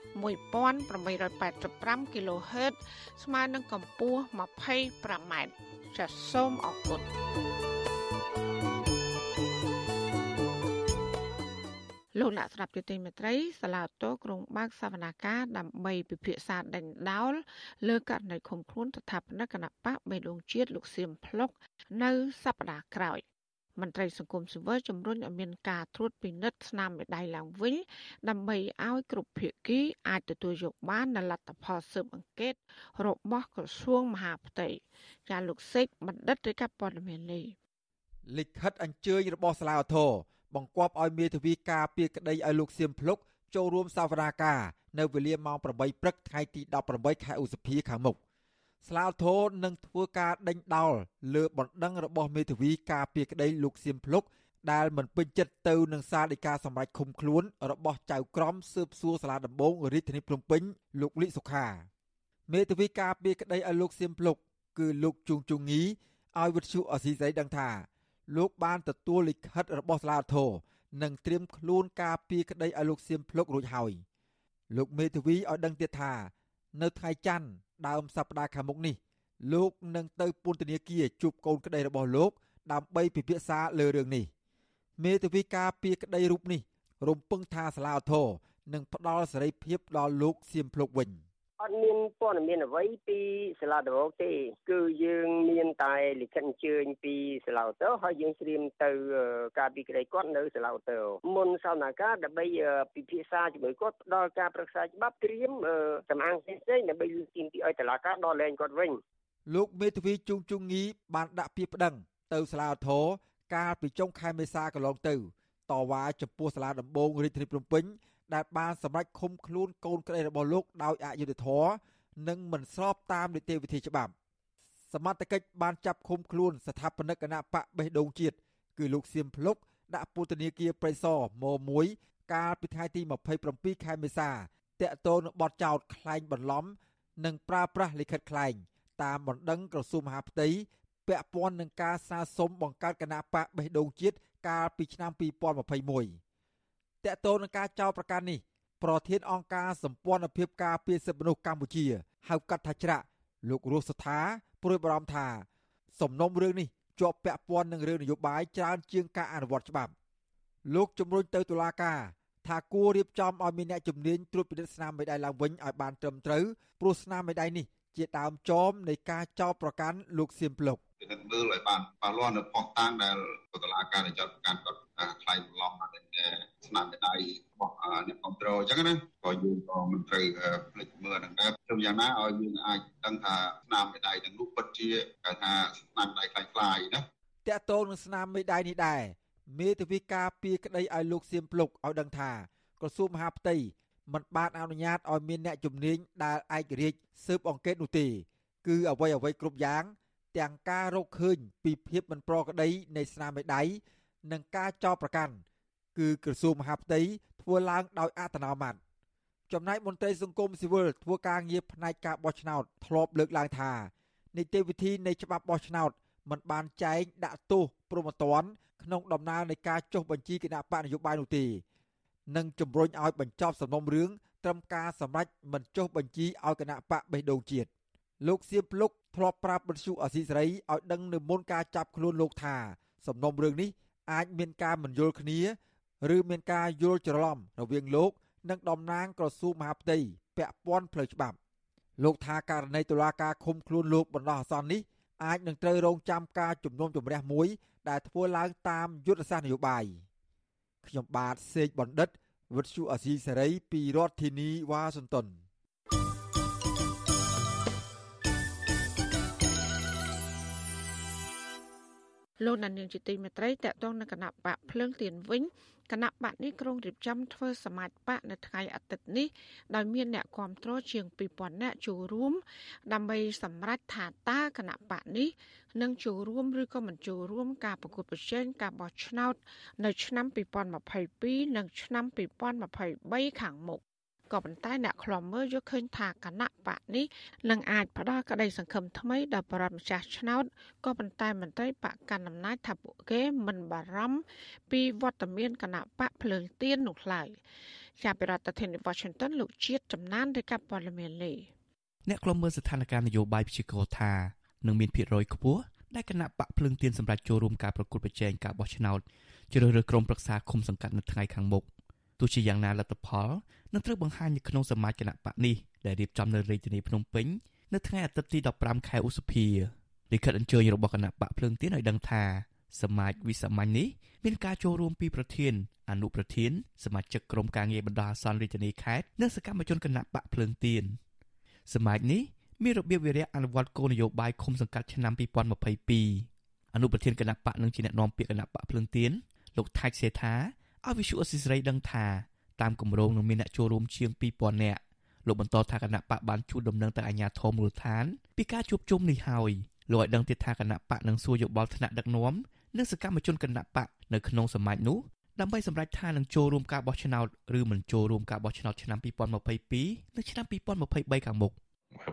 1885 kHz ស្មើនឹងកម្ពស់ 25m ចាសសូមអរគុណលោកអ្នកស្ដាប់យុតិមេត្រីសាឡាតូក្រុងបាក់សវនាការដើម្បីពិភាក្សាដេញដោលលើករណីឃុំខ្លួនស្ថាបនិកគណៈបកបេដងជាតិលោកសៀមភ្លុកនៅសប្តាហ៍ក្រោយ មន្ត្រីសង្គមស៊ីវិលជំរុញឲ្យមានការត្រួតពិនិត្យស្នាមមេដៃឡើងវិញដើម្បីឲ្យគ្រប់ភាគីអាចទទួលយកបាននូវលទ្ធផលស៊ើបអង្កេតរបស់ក្រសួងមហាផ្ទៃចាលោកសេកបណ្ឌិតរាជការព័ត៌មាននេះលិខិតអញ្ជើញរបស់សាលាឧទ្ធរបង្គាប់ឲ្យមេធាវីការពីក្តីឲ្យលោកសៀមភ្លុកចូលរួមសវនាការនៅវេលាម៉ោង8ព្រឹកថ្ងៃទី18ខែឧសភាខាងមុខ ស្លាវធរនឹងធ្វើការដេញដោលលើបណ្ដឹងរបស់មេធាវីការពីក្តីលោកសៀមភ្លុកដែលមិនពេញចិត្តទៅនឹងសារដីកាសម្រេចឃុំខ្លួនរបស់ចៅក្រមស៊ើបសួរសាលាដំបងរាជធានីភ្នំពេញលោកលីសុខាមេធាវីការពីក្តីឲ្យលោកសៀមភ្លុកគឺលោកជុងជុងងីឲ្យវិទ្យុអស៊ីសេរីដឹងថា លោកបានទទួលលិខិតរបស់សាលាធរនិងត្រៀមខ្លួនការពារក្តីឲ្យលោកសៀមភ្លុករួចហើយលោកមេធាវីឲ្យដឹងទៀតថា នៅថ្ងៃច័ន្ទ ដើមសប្តាហ៍ខាងមុខនេះលោកនឹងទៅពន្ធនាគារជួបកូនក្តីរបស់លោក ដើម្បីពិភាក្សាលើរឿងនេះមេធាវីការពារក្តីរូបនេះ រំពឹងថាសាលាឧទ្ធរនឹងផ្ដល់សេរីភាពដល់លោកសៀមភ្លុកវិញ។ អត់មានព័ត៌មានអ្វីពីសាលាដំបងទេ គឺយើងមានតែលិខិតអញ្ជើញពីសាលាទៅហើយយើងត្រៀមទៅការពីក្តីគាត់នៅសាលាទៅមុនសវនកម្មដើម្បីពិភាក្សាជាមួយគាត់ផ្ដល់ការប្រឹក្សាច្បាប់ត្រៀមសំអាងផ្សេងៗដើម្បីលើកទីពីឲ្យតឡាការដល់លែងគាត់វិញលោកមេធាវីជុងជុងងីបានដាក់ពាក្យប្តឹងទៅសាលាធរកាលពីចុងខែមេសាកន្លងទៅតវ៉ាចំពោះសាលាដំបងរាជធានីភ្នំពេញ ដែលបានសម្រេចឃុំខ្លួនកូនក្តីរបស់លោកដោយអយុត្តិធម៌និងមិនស្របតាមនីតិវិធីច្បាប់សមត្ថកិច្ចបានចាប់ឃុំខ្លួនស្ថាបនិកគណៈបកបេះដូងជាតិគឺលោកសៀមភ្លុកដាក់ពន្ធនាគារព្រៃសរម1កាលពីថ្ងៃទី27ខែមេសាតាក់ទងនឹងបទចោទក្លែងបន្លំ និងប្រើប្រាស់លិខិតក្លែង តាមបណ្ដឹងក្រសួងមហាផ្ទៃពាក់ព័ន្ធនឹងការសារសុំបង្កើតគណៈបកបេះដូងជាតិកាលពីឆ្នាំ2021 តកតូននឹងការចោទប្រកាន់នេះប្រធានអង្គការសម្ព័ន្ធភាពការពារសិទ្ធិមនុស្សកម្ពុជាហៅកាត់ថាច្រាក់លោករស់សថាព្រួយបារម្ភថា សំណុំរឿងនេះជាប់ពាក់ព័ន្ធនឹងរឿងនយោបាយច្រើនជាងការអនុវត្តច្បាប់លោកជំរុញទៅតុលាការថាគួររៀបចំឲ្យមានអ្នកជំនាញត្រួតពិនិត្យស្នាមមេដៃឡើងវិញឲ្យបានត្រឹមត្រូវព្រោះស្នាមមេដៃនេះជាដើមចមនៃការចោទប្រកាន់លោកសៀមភ្លុកពិនិត្យមើលឲ្យបានប៉ះលាស់នៅផុសតាំងដែលតុលាការចោទប្រកាន់គាត់ ខ្លាយបន្លំមកស្នាមដៃរបស់អ្នកគ្រប់គ្រងអញ្ចឹងណាក៏យើងក៏មិនត្រូវភ្លេចមើលហ្នឹងដែរខ្ញុំយ៉ាងណាឲ្យយើងអាចដឹងថាស្នាមដៃទាំងនោះពិតជាគេថាស្នាមដៃខ្លាយខ្លាយណាតកតងនឹងស្នាមមេដៃនេះដែរមេធាវីការពីក្តីឲ្យលោកសៀមភ្លុកឲ្យដឹងថាក្រសួងមហាផ្ទៃមិនបានអនុញ្ញាតឲ្យមានអ្នកជំនាញដែលឯករាជ្យស៊ើបអង្កេតនោះទេគឺអ្វីអ្វីគ្រប់យ៉ាងទាំងការរកឃើញពីភាពមិនប្រក្រតីនៃស្នាមមេដៃ និងការចោទប្រកាន់គឺក្រសួងមហាផ្ទៃធ្វើឡើងដោយអត្តនោម័តចំណែកមន្ត្រីសង្គមស៊ីវិលធ្វើការងារផ្នែកការបោះឆ្នោតធ្លាប់លើកឡើងថានីតិវិធីនៃច្បាប់បោះឆ្នោតមិនបានចែងដាក់ទោសព្រមត្តនក្នុងដំណើរនៃការចុះបញ្ជីគណៈបកនយោបាយនោះទេនិងជំរុញឲ្យបញ្ចប់សំណុំរឿងត្រឹមការសម្រេចមិនចុះបញ្ជីឲ្យគណៈបកបេះដូងជាតិលោកសៀមភ្លុកធ្លាប់ប្រាប់បទសុអសីសេរីឲ្យដឹងនៅមុនការចាប់ខ្លួនលោកថាសំណុំរឿងនេះ អាចមានការមិនយល់គ្នាឬមានការយល់ច្រឡំរវាងលោក និងតំណាងក្រសួងមហាផ្ទៃពាក់ព័ន្ធផ្លូវច្បាប់លោកថាករណីតុលាការឃុំខ្លួនលោកបណ្ដោះអាសន្ននេះអាចនឹងត្រូវរងចាំការជំនុំជម្រះមួយ ដែលធ្វើឡើងតាមយុទ្ធសាស្ត្រនយោបាយខ្ញុំបាទសេកបណ្ឌិតវិទ្យុអាស៊ីសេរីពីរដ្ឋធានីវ៉ាស៊ីនតោន លោកណានៀងជាទីមេត្រីតកតងនឹងគណៈបកភ្លើងទៀនវិញគណៈបកនេះក្រុងរៀបចំធ្វើសមាជបកនៅថ្ងៃអាទិត្យនេះដោយមានអ្នកគ្រប់គ្រងជាង2000នាក់ចូលរួម ដើម្បីសម្រេចថាតើគណៈបកនេះនឹងចូលរួមឬក៏មិនចូលរួមការប្រកួតប្រជែងការបោះឆ្នោត នៅឆ្នាំ2022និងឆ្នាំ2023ខាងមុខ ក៏ប៉ុន្តែអ្នកខ្លំមើលយកឃើញថាគណៈបកនេះនឹងអាចផ្ដល់ក្តីសង្ឃឹមថ្មីដល់ប្រដ្ឋម្ចាស់ឆ្នោតក៏ប៉ុន្តែមន្ត្រីបកកណ្ដាលអំណាចថាពួកគេមិនបារម្ភពីវត្តមានគណៈបកភ្លើងទៀននោះឡើយជាប្រធានាធិបតី Washington លោកជាតិចំណានរាយការណ៍ព័ត៌មាននេះអ្នកខ្លំមើលស្ថានភាពនយោបាយព្យាករថានឹងមានភាគរយខ្ពស់ដែលគណៈបកភ្លើងទៀនសម្រាប់ចូលរួមការប្រកួតប្រជែងការបោះឆ្នោតជ្រើសរើសក្រុមប្រឹក្សាឃុំសង្កាត់នៅថ្ងៃខាងមុខ ទោះជាយ៉ាងណាលទ្ធផលនឹងត្រូវបង្ហាញនៅក្នុងសមាជគណៈបកនេះដែលរៀបចំនៅរាជធានីភ្នំពេញនៅថ្ងៃអាទិត្យទី15ខែឧសភាលិខិតអញ្ជើញរបស់គណៈបកភ្លើងទៀនឲ្យដឹងថាសមាជវិសាមញ្ញនេះមានការចូលរួមពីប្រធានអនុប្រធានសមាជិកក្រុមការងារបណ្ដោះអាសន្នរាជធានីខេត្តនិងសកម្មជនគណៈបកភ្លើងទៀនសមាជនេះមានរបៀបវិរៈអនុវត្តគោលនយោបាយឃុំសង្កាត់ឆ្នាំ2022អនុប្រធានគណៈបកនិងជាអ្នកនាំពាក្យគណៈបកភ្លើងទៀនលោកថៃសេថា ឲ្យវិសុអសិសរីដឹងថាតាមគម្រោងនឹងមានអ្នកចូលរួមជាង2000នាក់លោកបន្តថាគណៈបកបានជួលដំណឹងទៅអាជ្ញាធរមូលដ្ឋានពីការជួបជុំនេះហើយលោកឲ្យដឹងទៀតថាគណៈបកនឹងសួរយោបល់ថ្នាក់ដឹកនាំនិងសកម្មជនគណៈបកនៅក្នុងសមាជនោះដើម្បីសម្រេចថានឹងចូលរួមការបោះឆ្នោតឬមិនចូលរួមការបោះឆ្នោតឆ្នាំ2022និងឆ្នាំ2023ខាងមុខ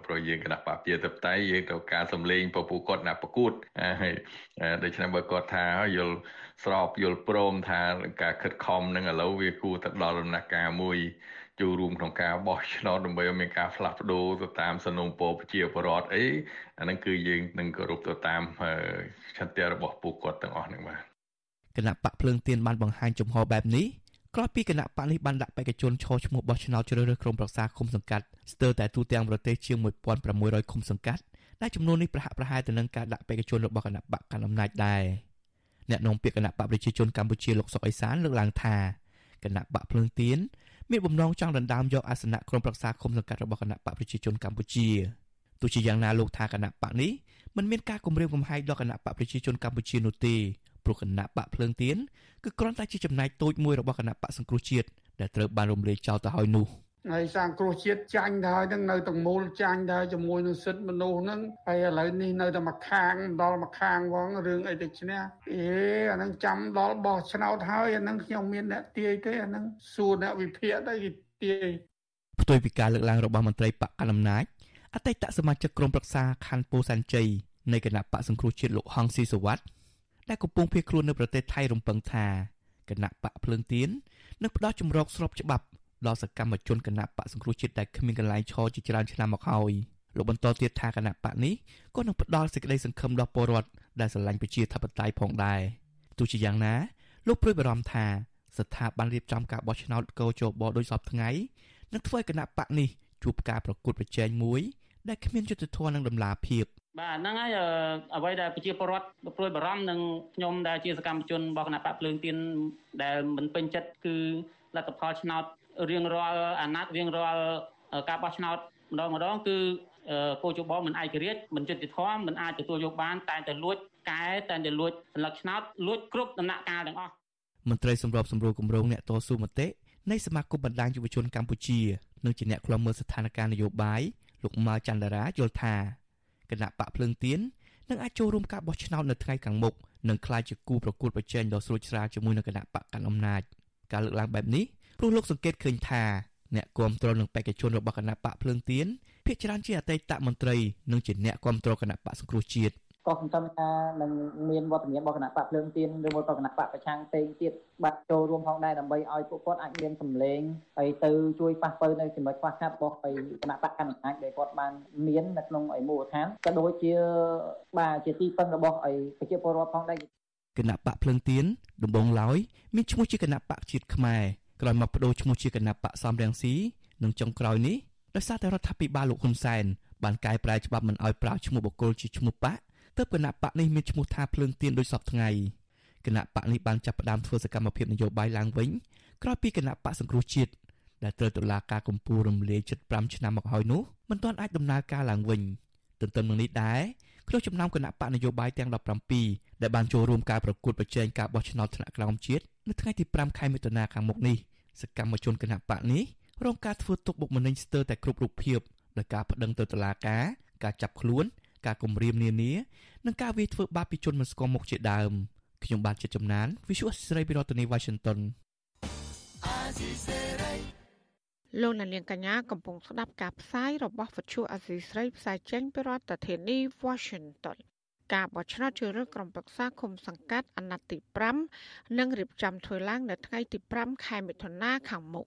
ព្រោះយើងគណៈបព្យាធិបតេយ្យយើងត្រូវការសម្លេងពពុះគាត់ណាប្រកួតហើយដូច្នេះបើគាត់ថាយល់ស្របយល់ព្រមថាការខិតខំនឹងឥឡូវវាគួរទៅដល់ដំណាក់កាលមួយចូលរួមក្នុងការបោះឆ្នោតដើម្បីឲ្យមានការផ្លាស់ប្ដូរទៅតាមសំណុំពរប្រជាពលរដ្ឋអីអាហ្នឹងគឺយើងនឹងគោរពទៅតាមឆន្ទៈរបស់ពួកគាត់ទាំងអស់ហ្នឹងបាទគណៈបកភ្លើងទៀនបានបង្ហាញចំហបែបនេះក្រោយពីគណៈបកនេះបានដាក់បេក្ខជនឈរឈ្មោះបោះឆ្នោតជ្រើសរើសក្រុមប្រឹក្សាគុំសង្កាត់ ស្ទើរតែទូទាំងប្រទេសជាង1600ឃុំសង្កាត់ដែលចំនួននេះប្រហាក់ប្រហែលទៅនឹងការដាក់បេក្ខជនរបស់គណៈបកកណ្ដាលអំណាចដែរអ្នកនាំពាក្យគណៈបកប្រជាជនកម្ពុជាលោកសុកអេសានលើកឡើងថាគណៈបកភ្លើងទៀនមានបំណងចង់ដណ្ដើមយកអាសនៈក្រុមប្រឹក្សាគុំសង្កាត់របស់គណៈបកប្រជាជនកម្ពុជាទោះជាយ៉ាងណាលោកថាគណៈបកនេះមិនមានការគម្រាមកំហែងដល់គណៈបកប្រជាជនកម្ពុជានោះទេព្រោះគណៈបកភ្លើងទៀនគឺគ្រាន់តែជាចំណែកតូចមួយរបស់គណៈបកសង្គ្រោះជាតិដែលត្រូវបានរំលាយចោលទៅហើយនោះ ហើយសង្គ្រោះជាតិចាញ់ទៅហើយនឹងនៅទាំងមូលចាញ់ទៅជាមួយនឹងសិទ្ធិមនុស្សហ្នឹងហើយឥឡូវនេះនៅតែមកខាងដល់មកខាងហ្វងរឿងអីទៅឈ្នះអេអាហ្នឹងចាំដល់បោះឆ្នោតហើយអាហ្នឹងខ្ញុំមានអ្នកទាយទេអាហ្នឹងសួរអ្នកវិភាគទៅគេទាយផ្ទុយពីការលើកឡើងរបស់មន្ត្រីបកកណ្ដាលអំណាចអតីតសមាជិកក្រុមប្រឹក្សាខណ្ឌពោធិ៍សែនជ័យនៃគណៈបកសង្គ្រោះជាតិលោកហងស៊ីសវ័តដែលកំពុងភៀសខ្លួននៅប្រទេសថៃរំពឹងថាគណៈបកភ្លើងទៀននឹងផ្ដល់ជំរកស្របច្បាប់ ដល់សកម្មជនគណៈបកសង្គ្រោះជាតិដែលគ្មានកន្លែងឈរជាច្រើនឆ្នាំមកហើយលោកបន្តទៀតថាគណៈបកនេះក៏នឹងផ្ដល់សេចក្តីសង្ឃឹមដល់ពលរដ្ឋដែលស្រឡាញ់ប្រជាធិបតេយ្យផងដែរទោះជាយ៉ាងណាលោកព្រួយបារម្ភថាស្ថាប័នរៀបចំការបោះឆ្នោតកោជបដោយសពថ្ងៃនឹងធ្វើឲ្យគណៈបកនេះជួបការប្រកួតប្រជែងមួយដែលគ្មានយុត្តិធម៌និងដំណាភាពបាទហ្នឹងហើយអ្វីដែលប្រជាពលរដ្ឋព្រួយបារម្ភនឹងខ្ញុំដែលជាសកម្មជនរបស់គណៈបកភ្លើងទៀនដែលមិនពេញចិត្តគឺលទ្ធផលឆ្នោត រៀងរាល់អាណត្តិរៀងរាល់ការបោះឆ្នោតម្ដងម្ដងគឺគោជបមិនឯករាជ្យមិនយុត្តិធម៌មិនអាចទទួលយកបានតែតែលួចកែតែតែលួចសន្លឹកឆ្នោតលួចគ្រប់ដំណាក់កាលទាំងអស់មន្ត្រីសម្របសម្រួលគម្រោងអ្នកតស៊ូមតិនៃសមាគមបណ្ដាញយុវជនកម្ពុជានិងជាអ្នកខ្លំមើលស្ថានភាពនយោបាយលោកម៉ៅចន្ទរាយល់ថាគណៈបកភ្លើងទៀននឹងអាចចូលរួមការបោះឆ្នោតនៅថ្ងៃខាងមុខនិងក្លាយជាគូប្រកួតប្រជែងដ៏ស្រួចស្រាលជាមួយនឹងគណៈបកកណ្ដាលអំណាចការលើកឡើងបែបនេះ ព្រោះលោកសង្កេតឃើញថាអ្នកគ្រប់គ្រងនឹងបេក្ខជនរបស់គណៈបកភ្លើងទៀនភាគច្រើនជាអតីតមន្ត្រីនិងជាអ្នកគ្រប់គ្រងគណៈបកសង្គ្រោះជាតិក៏សង្ឃឹមថានឹងមានវត្តមានរបស់គណៈបកភ្លើងទៀនឬមួយក៏គណៈបកប្រឆាំងផ្សេងទៀតបាត់ចូលរួមផងដែរដើម្បីឲ្យពួកគាត់អាចមានសម្លេងហើយទៅជួយប៉ះពើនៅចំណុចខ្វះខាតរបស់គណៈបកកណ្ដាលអំណាចដែលគាត់បានមាននៅក្នុងឯមូលដ្ឋានក៏ដូចជាបាទជាទីពឹងរបស់ឯប្រជាពលរដ្ឋផងដែរគណៈបកភ្លើងទៀនដំបងឡើយមានឈ្មោះជាគណៈបកជាតិខ្មែរ ក្រោយមកបដូរឈ្មោះជាគណៈបកសំរងស៊ីនិងចុងក្រោយនេះដោយសារតែរដ្ឋាភិបាលលោកហ៊ុនសែនបានកែប្រែច្បាប់មិនឲ្យប្រើឈ្មោះបុគ្គលជាឈ្មោះបកទើបគណៈបកនេះមានឈ្មោះថាភ្លើងទៀនដោយសពថ្ងៃគណៈបកនេះបានចាប់ផ្ដើមធ្វើសកម្មភាពនយោបាយឡើងវិញក្រោយពីគណៈបកសង្គ្រោះជាតិដែលត្រូវតុលាការកំពូលរំលាយ75ឆ្នាំមកហើយនោះមិនទាន់អាចដំណើរការឡើងវិញទន្ទឹមនឹងនេះដែរក្នុងចំណោមគណៈបកនយោបាយទាំង17ដែលបានចូលរួមការប្រកួតប្រជែងការបោះឆ្នោតថ្នាក់ក្រោមជាតិនៅថ្ងៃទី5ខែមិថុនាខាងមុខនេះ សកម្មជនគណៈបកនេះរងការធ្វើទុកបុកម្នេញស្ទើរតែគ្រប់រូបភាពដោយការប្តឹងទៅតុលាការការចាប់ខ្លួន ការគំរាមនានានិងការវាយធ្វើបាបពីជនមិនស្គាល់មុខជាដើមខ្ញុំបាទជាចំណាន Visual ស្រីពីរដ្ឋធានី Washington លោកនាងកញ្ញាកំពុងស្ដាប់ការផ្សាយរបស់វិទ្យុអាស៊ីស្រីផ្សាយចេញពីរដ្ឋធានី Washington ការបោះឆ្នោតជ្រើសរើសក្រុមប្រឹក្សាឃុំសង្កាត់អាណត្តិទី5នឹងរៀបចំធ្វើឡើងនៅថ្ងៃទី5ខែមិថុនាខាងមុខ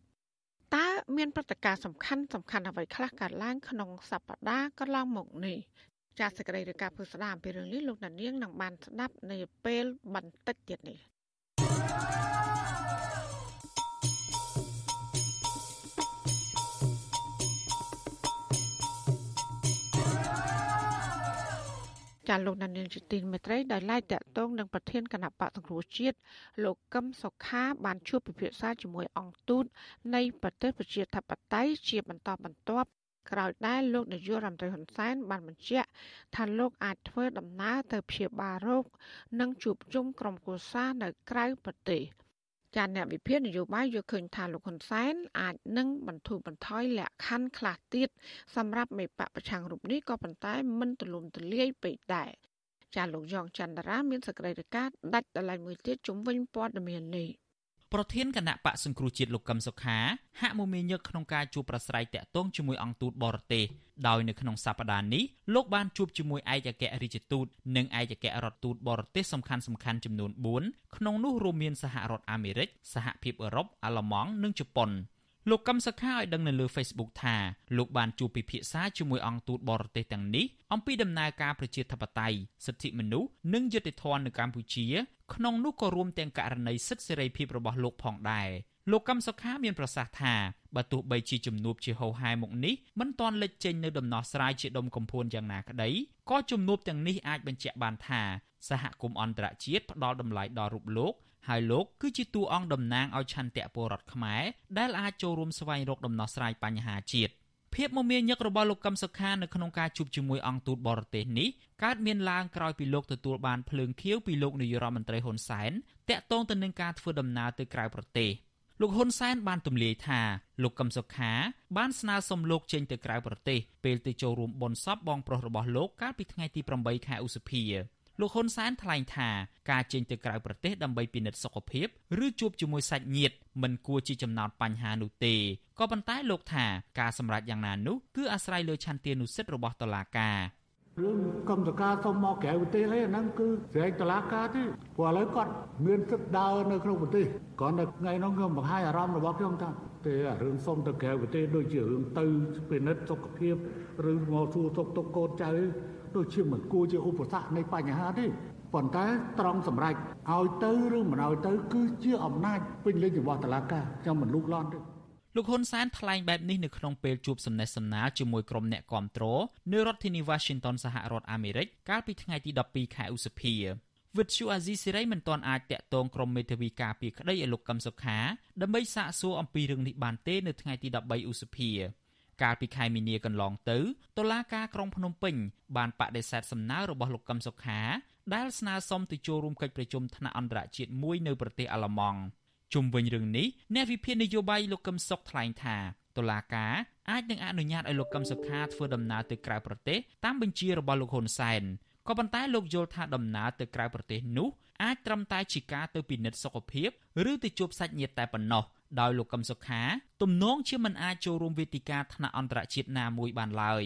តើមានព្រឹត្តិការណ៍សំខាន់សំខាន់អ្វីខ្លះកើតឡើងក្នុងសប្តាហ៍កន្លងមកនេះចាសសេចក្តីរាយការណ៍ពុស្ដាអំពីរឿងនេះលោកដានៀងនឹងបានស្ដាប់នៅពេលបន្តិចទៀតនេះ ចាលោកដានៀងជាទីមេត្រីដោយឡែកតកតងនឹងប្រធានគណៈបកសង្គ្រោះជាតិលោកកឹមសុខាបានជួបពិភាក្សាជាមួយអង្គទូតនៃប្រទេសប្រជាធិបតេយ្យជាបន្តបន្ទាប់ក្រោយដែលលោកនាយករដ្ឋមន្ត្រីហ៊ុនសែនបានបញ្ជាក់ថាលោកអាចធ្វើដំណើរទៅព្យាបាលរោគនិងជួបជុំក្រុមគូសានៅក្រៅប្រទេស ចាអ្នកវិភាគនយោបាយយល់ឃើញថាលោកហ៊ុនសែនអាចនឹងបន្ធូរបន្ថយលក្ខខណ្ឌខ្លះទៀតសម្រាប់មេបកប្រឆាំងរូបនេះក៏ប៉ុន្តែមិនទលំទលាយពេកដែរចាលោកយ៉ងច័ន្ទរាមានសក្តិភាពដាច់ដライមួយទៀតជំវិញព័ត៌មាននេះ ប្រធានគណៈបកសង្គ្រោះជាតិលោកកឹមសុខាហាក់មមាញឹកក្នុងការជួបប្រស្រ័យតាក់ទងជាមួយអង្គទូតបរទេសដោយនៅក្នុងសប្តាហ៍នេះលោកបានជួបជាមួយឯកអគ្គរដ្ឋទូតនិងឯកអគ្គរដ្ឋទូតបរទេសសំខាន់ៗចំនួន4ក្នុងនោះរួមមានសហរដ្ឋអាមេរិកសហភាពអឺរ៉ុបអាល្លឺម៉ង់និងជប៉ុនលោកកឹមសុខាឲ្យដឹងនៅលើ Facebook ថាលោកបានជួបពិភាក្សាជាមួយអង្គទូតបរទេសទាំងនេះអំពីដំណើរការប្រជាធិបតេយ្យសិទ្ធិមនុស្សនិងយុត្តិធម៌នៅកម្ពុជា ក្នុងនោះក៏រួមទាំងករណីសិទ្ធិសេរីភាពរបស់លោកផងដែរលោកកឹមសុខាមានប្រសាសន៍ថាបើទោះបីជាជំនួបជាហោហែមកនេះមិនទាន់លេចចេញនៅដំណោះស្រាយជាដុំកំភួនយ៉ាងណាក្តីក៏ជំនួបទាំងនេះអាចបញ្ជាក់បានថាសហគមន៍អន្តរជាតិផ្ដល់តម្លៃដល់រូបលោកហើយលោកគឺជាតួអង្គតំណាងឲ្យឆន្ទៈពលរដ្ឋខ្មែរដែលអាចចូលរួមស្វែងរកដំណោះស្រាយបញ្ហាជាតិ ភាពមមាញឹករបស់លោកកឹមសុខានៅក្នុងការជួបជាមួយអង្គទូតបរទេសនេះកើតមានឡើងក្រោយពីលោកទទួលបានភ្លើងខៀវពីលោកនាយរដ្ឋមន្ត្រីហ៊ុនសែនតាក់ទងទៅនឹងការធ្វើដំណើរទៅក្រៅប្រទេសលោកហ៊ុនសែនបានទម្លាយថាលោកកឹមសុខា បានស្នើសុំលោកចេញទៅក្រៅប្រទេសពេលទៅចូលរួមបុណ្យសពបងប្រុសរបស់លោកកាលពីថ្ងៃទី8ខែឧសភា លោកហ៊ុនសែនថ្លែងថាការចេញទៅក្រៅប្រទេសដើម្បីពិនិត្យសុខភាពឬជួបជាមួយសាច់ញាតិមិនគួរជាចំណោទបញ្ហានោះទេក៏ប៉ុន្តែលោកថាការសម្រេចយ៉ាងណានោះគឺអាស្រ័យលើឆន្ទានុសិទ្ធិរបស់តុលាការរឿងកម្មសការសុំមកក្រៅប្រទេសហ្នឹងហ្នឹងគឺស្រែកតឡាការទេព្រោះឥឡូវគាត់មានសិទ្ធិដើរនៅក្នុងប្រទេសគ្រាន់តែថ្ងៃនោះខ្ញុំបង្ហាញអារម្មណ៍របស់ខ្ញុំថាទេរឿងសុំទៅក្រៅប្រទេសដូចជារឿងទៅពិនិត្យសុខភាពឬមកសួរទុកទុកកូនចៅ ដូចជាមិនគួរជាឧបសគ្គនៃបញ្ហាទេប៉ុន្តែត្រង់សម្រេចឲ្យទៅឬមិនឲ្យទៅគឺជាអំណាចពេញលេញរបស់តុលាការខ្ញុំមិនលូកលាន់ទេលោកហ៊ុនសែនថ្លែងបែបនេះនៅក្នុងពេលជួបសំណេះសំណាលជាមួយក្រុមអ្នកគាំទ្រនៅរដ្ឋធានី Washington សហរដ្ឋអាមេរិកកាលពីថ្ងៃទី12ខែឧសភាវិទ្យុអាស៊ីសេរីមិនទាន់អាចតាក់ទងក្រុមមេធាវីការពារក្តីឲ្យលោកកឹមសុខាដើម្បីសាកសួរអំពីរឿងនេះបានទេនៅថ្ងៃទី13ឧសភា កាលពីខែមីនាកន្លងទៅតុលាការក្រុងភ្នំពេញបានបដិសេធសំណើរបស់លោកកឹមសុខាដែលស្នើសុំទៅចូលរួមកិច្ចប្រជុំថ្នាក់អន្តរជាតិមួយនៅប្រទេសអាល្លឺម៉ង់ជុំវិញរឿងនេះអ្នកវិភាគនយោបាយលោកកឹមសុខថ្លែងថាតុលាការអាចនឹងអនុញ្ញាតឲ្យលោកកឹមសុខាធ្វើដំណើរទៅក្រៅប្រទេសតាមបញ្ជារបស់លោកហ៊ុនសែនក៏ប៉ុន្តែលោកយល់ថាដំណើរទៅក្រៅប្រទេសនោះអាចត្រឹមតែជាការទៅពិនិត្យសុខភាពឬទៅជួបសាច់ញាតិតែប៉ុណ្ណោះ ដោយលោកកឹមសុខាទំនងជាមិនអាចចូលរួមវេទិកាថ្នាក់អន្តរជាតិណាមួយបានឡើយ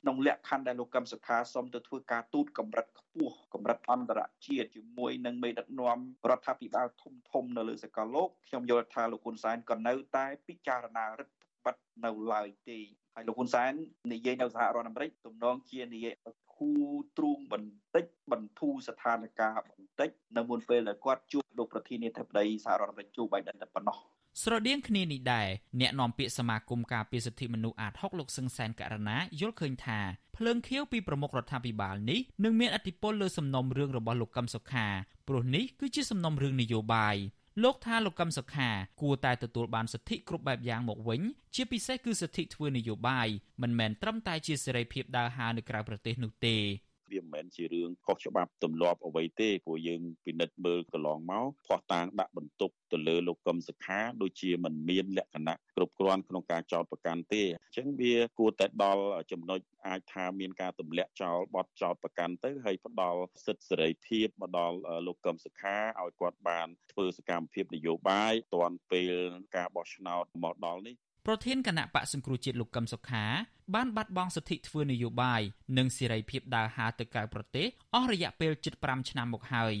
ក្នុងលក្ខខណ្ឌដែលលោកកឹមសុខាសូមទៅធ្វើការទូតកម្រិតខ្ពស់កម្រិតអន្តរជាតិជាមួយនឹងមេដឹកនាំរដ្ឋាភិបាលធំធំនៅលើសកលលោកខ្ញុំយល់ថាលោកហ៊ុនសែនក៏នៅតែពិចារណារដ្ឋបတ်នៅឡើយទេហើយលោកហ៊ុនសែននិយាយនៅសហរដ្ឋអាមេរិកទំនងជានិយាយគូទ្រូងបន្តិចបន្ធូរស្ថានភាពបន្តិចនៅមុនពេលដែលគាត់ជួបលោកប្រធានាធិបតីសហរដ្ឋអាមេរិកជូបៃដិនតែប៉ុណ្ណោះ ស្រដៀងគ្នានេះដែរអ្នកនាំពាក្យសមាគមការពារសិទ្ធិមនុស្សអាត6លោកសឹងសែនករណាយល់ឃើញថាភ្លើងខៀវពីប្រមុខរដ្ឋាភិបាលនេះនឹងមានអធិបុលលើសំណុំរឿងរបស់លោកកឹមសុខាព្រោះនេះគឺជាសំណុំរឿងនយោបាយលោកថាលោកកឹមសុខាគួរតែទទួលបានសិទ្ធិគ្រប់បែបយ៉ាងមកវិញ ជាពិសេសគឺសិទ្ធិធ្វើនយោបាយមិនមែនត្រឹមតែជាសេរីភាពដើរហើរនៅក្រៅប្រទេសនោះទេ វាមិនមែនជារឿងខុសច្បាប់ទម្លាប់អ្វីទេព្រោះយើងពិនិត្យមើលកន្លងមកផោះតាងដាក់បន្ទុកទៅលើលោកកឹមសុខាដូចជាមិនមានលក្ខណៈគ្រប់គ្រាន់ក្នុងការចោទប្រកាន់ទេអញ្ចឹងវាគួរតែដល់ចំណុចអាចថាមានការទម្លាក់ចោលបទចោទប្រកាន់ទៅហើយផ្ដល់សិទ្ធិសេរីភាពមកដល់លោកកឹមសុខាឲ្យគាត់បានធ្វើសកម្មភាពនយោបាយតាន់ពេលការបោះឆ្នោតមកដល់នេះ ប្រធានគណៈបកសង្គ្រោះជាតិលោកកឹមសុខាបានបាត់បង់សិទ្ធិធ្វើនយោបាយនិងសេរីភាពដើរហើរទៅក្រៅប្រទេសអស់រយៈពេល75ឆ្នាំមកហើយ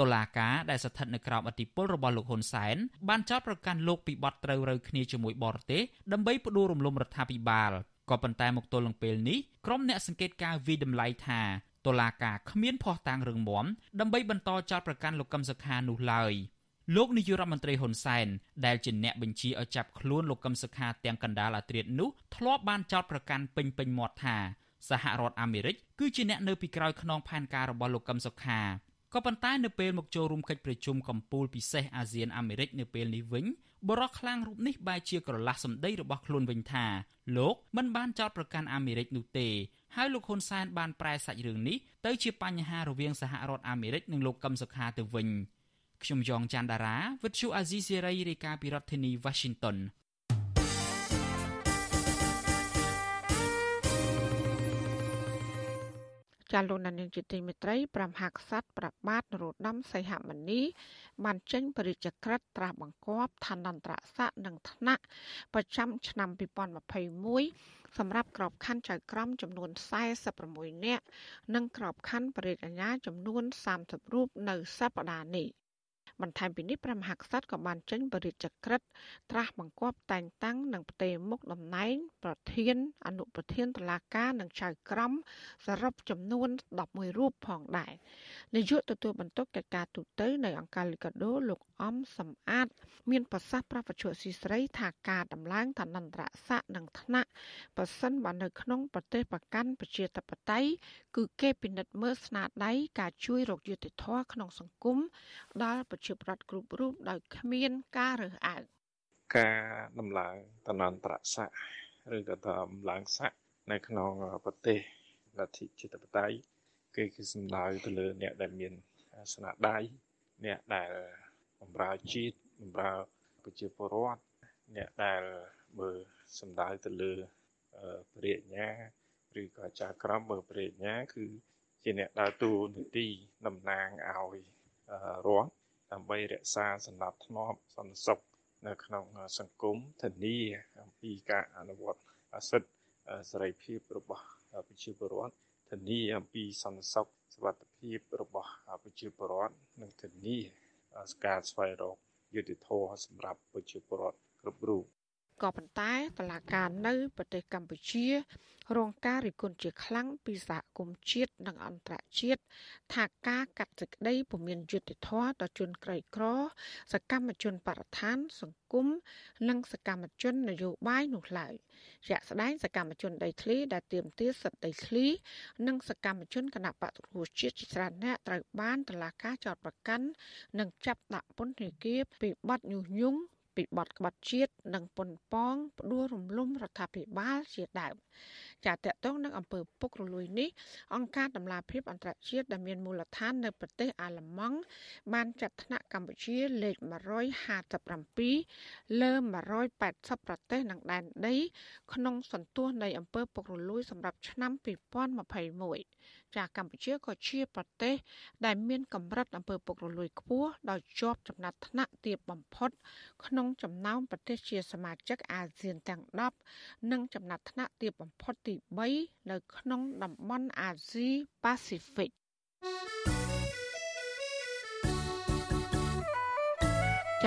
តុលាការដែលស្ថិតនៅក្រោមអធិបុលរបស់លោកហ៊ុនសែនបានចោទប្រកាន់លោកពីបទត្រូវរើគ្នាជាមួយបរទេសដើម្បីផ្ដួលរំលំរដ្ឋាភិបាលក៏ប៉ុន្តែមកទល់នឹងពេលនេះក្រុមអ្នកសង្កេតការណ៍វិតម្លៃថាតុលាការគ្មានភ័ស្តុតាងរឹងមាំដើម្បីបន្តចោទប្រកាន់លោកកឹមសុខានោះឡើយ។ លោកនាយករដ្ឋមន្ត្រីហ៊ុនសែនដែលជាអ្នកបញ្ជាឲ្យចាប់ខ្លួនលោកកឹមសុខាទាំងកណ្ដាលអាត្រៀតនោះធ្លាប់បានចោទប្រកាន់ពេញពេញមាត់ថាសហរដ្ឋអាមេរិកគឺជាអ្នកនៅពីក្រោយខ្នងផែនការរបស់លោកកឹមសុខាក៏ប៉ុន្តែនៅពេលមកចូលរួមកិច្ចប្រជុំកំពូលពិសេសអាស៊ានអាមេរិកនៅពេលនេះវិញបរិះខ្លាំងរូបនេះបែរជាក្រឡាស់សម្ដីរបស់ខ្លួនវិញថាលោកមិនបានចោទប្រកាន់អាមេរិកនោះទេហើយលោកហ៊ុនសែនបានប្រែសាច់រឿងនេះទៅជាបញ្ហារវាងសហរដ្ឋអាមេរិកនិងលោកកឹមសុខាទៅវិញ។ ខ្ញុំយ៉ងច័ន្ទដារាវិទ្យុអាស៊ីសេរីរាយការណ៍ពីរដ្ឋធានី Washington ចចាលោកនាយកជាទីមេត្រី5ហក្សត្រប្របាទនរោត្តមសីហមុនី បានចេញបរិយាក្រិតត្រាស់បង្គាប់ឋានន្តរស័ក្តិនិងឋានៈប្រចាំឆ្នាំ2021សម្រាប់ក្របខ័ណ្ឌចៅក្រមចំនួន46នាក់និងក្របខ័ណ្ឌបរិយាអាញាចំនួន30រូបនៅសប្តាហ៍នេះ បន្ថែមពីនេះព្រះមហាក្សត្រក៏បានចេញបរិយាក្រិតត្រាស់បង្គាប់តែងតាំងនិងផ្ទេរមុខតំណែង ប្រធាន អនុប្រធានតុលាការនិងចៅក្រមសរុបចំនួន11រូបផងដែរនាយកទទួលបន្ទុកកិច្ចការទូតនៅអង្គការលីកាដូលោក អំសំអាត មានប្រសាសន៍ប្រពន្ធស៊ីស្រីថាការដំឡើងឋានន្តរស័ក្តិនិងឋានៈប៉ះសិនបើនៅក្នុងប្រទេសប្រកាន់ប្រជាធិបតេយ្យគឺគេពិនិត្យមើលស្នាដៃការជួយរកយុត្តិធម៌ក្នុងសង្គមដល់ប្រជាប្រដ្ឋគ្រប់រូបដោយគ្មានការរើសអើងការដំឡើងឋានន្តរស័ក្តិឬក៏ដំឡើងស័ក្តិនៅក្នុងប្រទេសលទ្ធិជាតិបតេយ្យគេគឺសំដៅទៅលើអ្នកដែលមានស្នាដៃអ្នកដែល បម្រើជាតិបម្រើប្រជាពលរដ្ឋអ្នកដែលមើលសំដៅទៅលើព្រះរាជញ្ញាឬក៏ចាក្រមមើលព្រះរាជញ្ញាគឺជាអ្នកដើរតួនាទីតំណាងឲ្យរដ្ឋដើម្បីរក្សាសណ្ដាប់ធ្នាប់សន្តិសុខនៅក្នុងសង្គមធានាអំពីការអនុវត្តសិទ្ធិសេរីភាពរបស់ប្រជាពលរដ្ឋធានាអំពីសន្តិសុខសុវត្ថិភាពរបស់ប្រជាពលរដ្ឋនិងធានា ការស្វែងរកយុត្តិធម៌សម្រាប់ប្រជាពលរដ្ឋគ្រប់រូប ក៏ប៉ុន្តែតឡាការនៅប្រទេសកម្ពុជា រងការរិះគន់ជាខ្លាំងពីសហគមន៍ជាតិនិងអន្តរជាតិថាការកាត់សេចក្តីពុំមានយុត្តិធម៌ដល់ជនក្រីក្រ សកម្មជនបរិស្ថាន សង្គមនិងសកម្មជននយោបាយនោះឡើយជាក់ស្ដែងសកម្មជនដីធ្លីដែលទាមទារសិទ្ធិដីធ្លី និងសកម្មជនគណៈបកប្រជាជាតិជាច្រើនអ្នកត្រូវបានតុលាការចោទប្រកាន់និងចាប់ដាក់ពន្ធនាគារពីបទញុះញង់ ពីបទក្បត់ជាតិនិងប៉ុនប៉ងផ្ដួលរំលំរដ្ឋាភិបាលជាដើមចាតកតងនឹងអំពើពុករលួយនេះអង្គការដំឡាភិបអន្តរជាតិដែលមានមូលដ្ឋាននៅប្រទេសអាល្លឺម៉ង់បានចាត់ថ្នាក់កម្ពុជាលេខ157លើ180ប្រទេសនិងដែនដី ក្នុងសន្ទុះនៃអំពើពុករលួយសម្រាប់ឆ្នាំ2021 ចាកម្ពុជាក៏ជាប្រទេស ដែលមានកម្រិតអំពើពុករលួយខ្ពស់ដោយជាប់ចំណាត់ថ្នាក់ទាបបំផុត ក្នុងចំណោមប្រទេសជាសមាជិកអាស៊ានទាំង10និងចំណាត់ថ្នាក់ទាបបំផុតទី3នៅក្នុងតំបន់អាស៊ីប៉ាស៊ីហ្វិក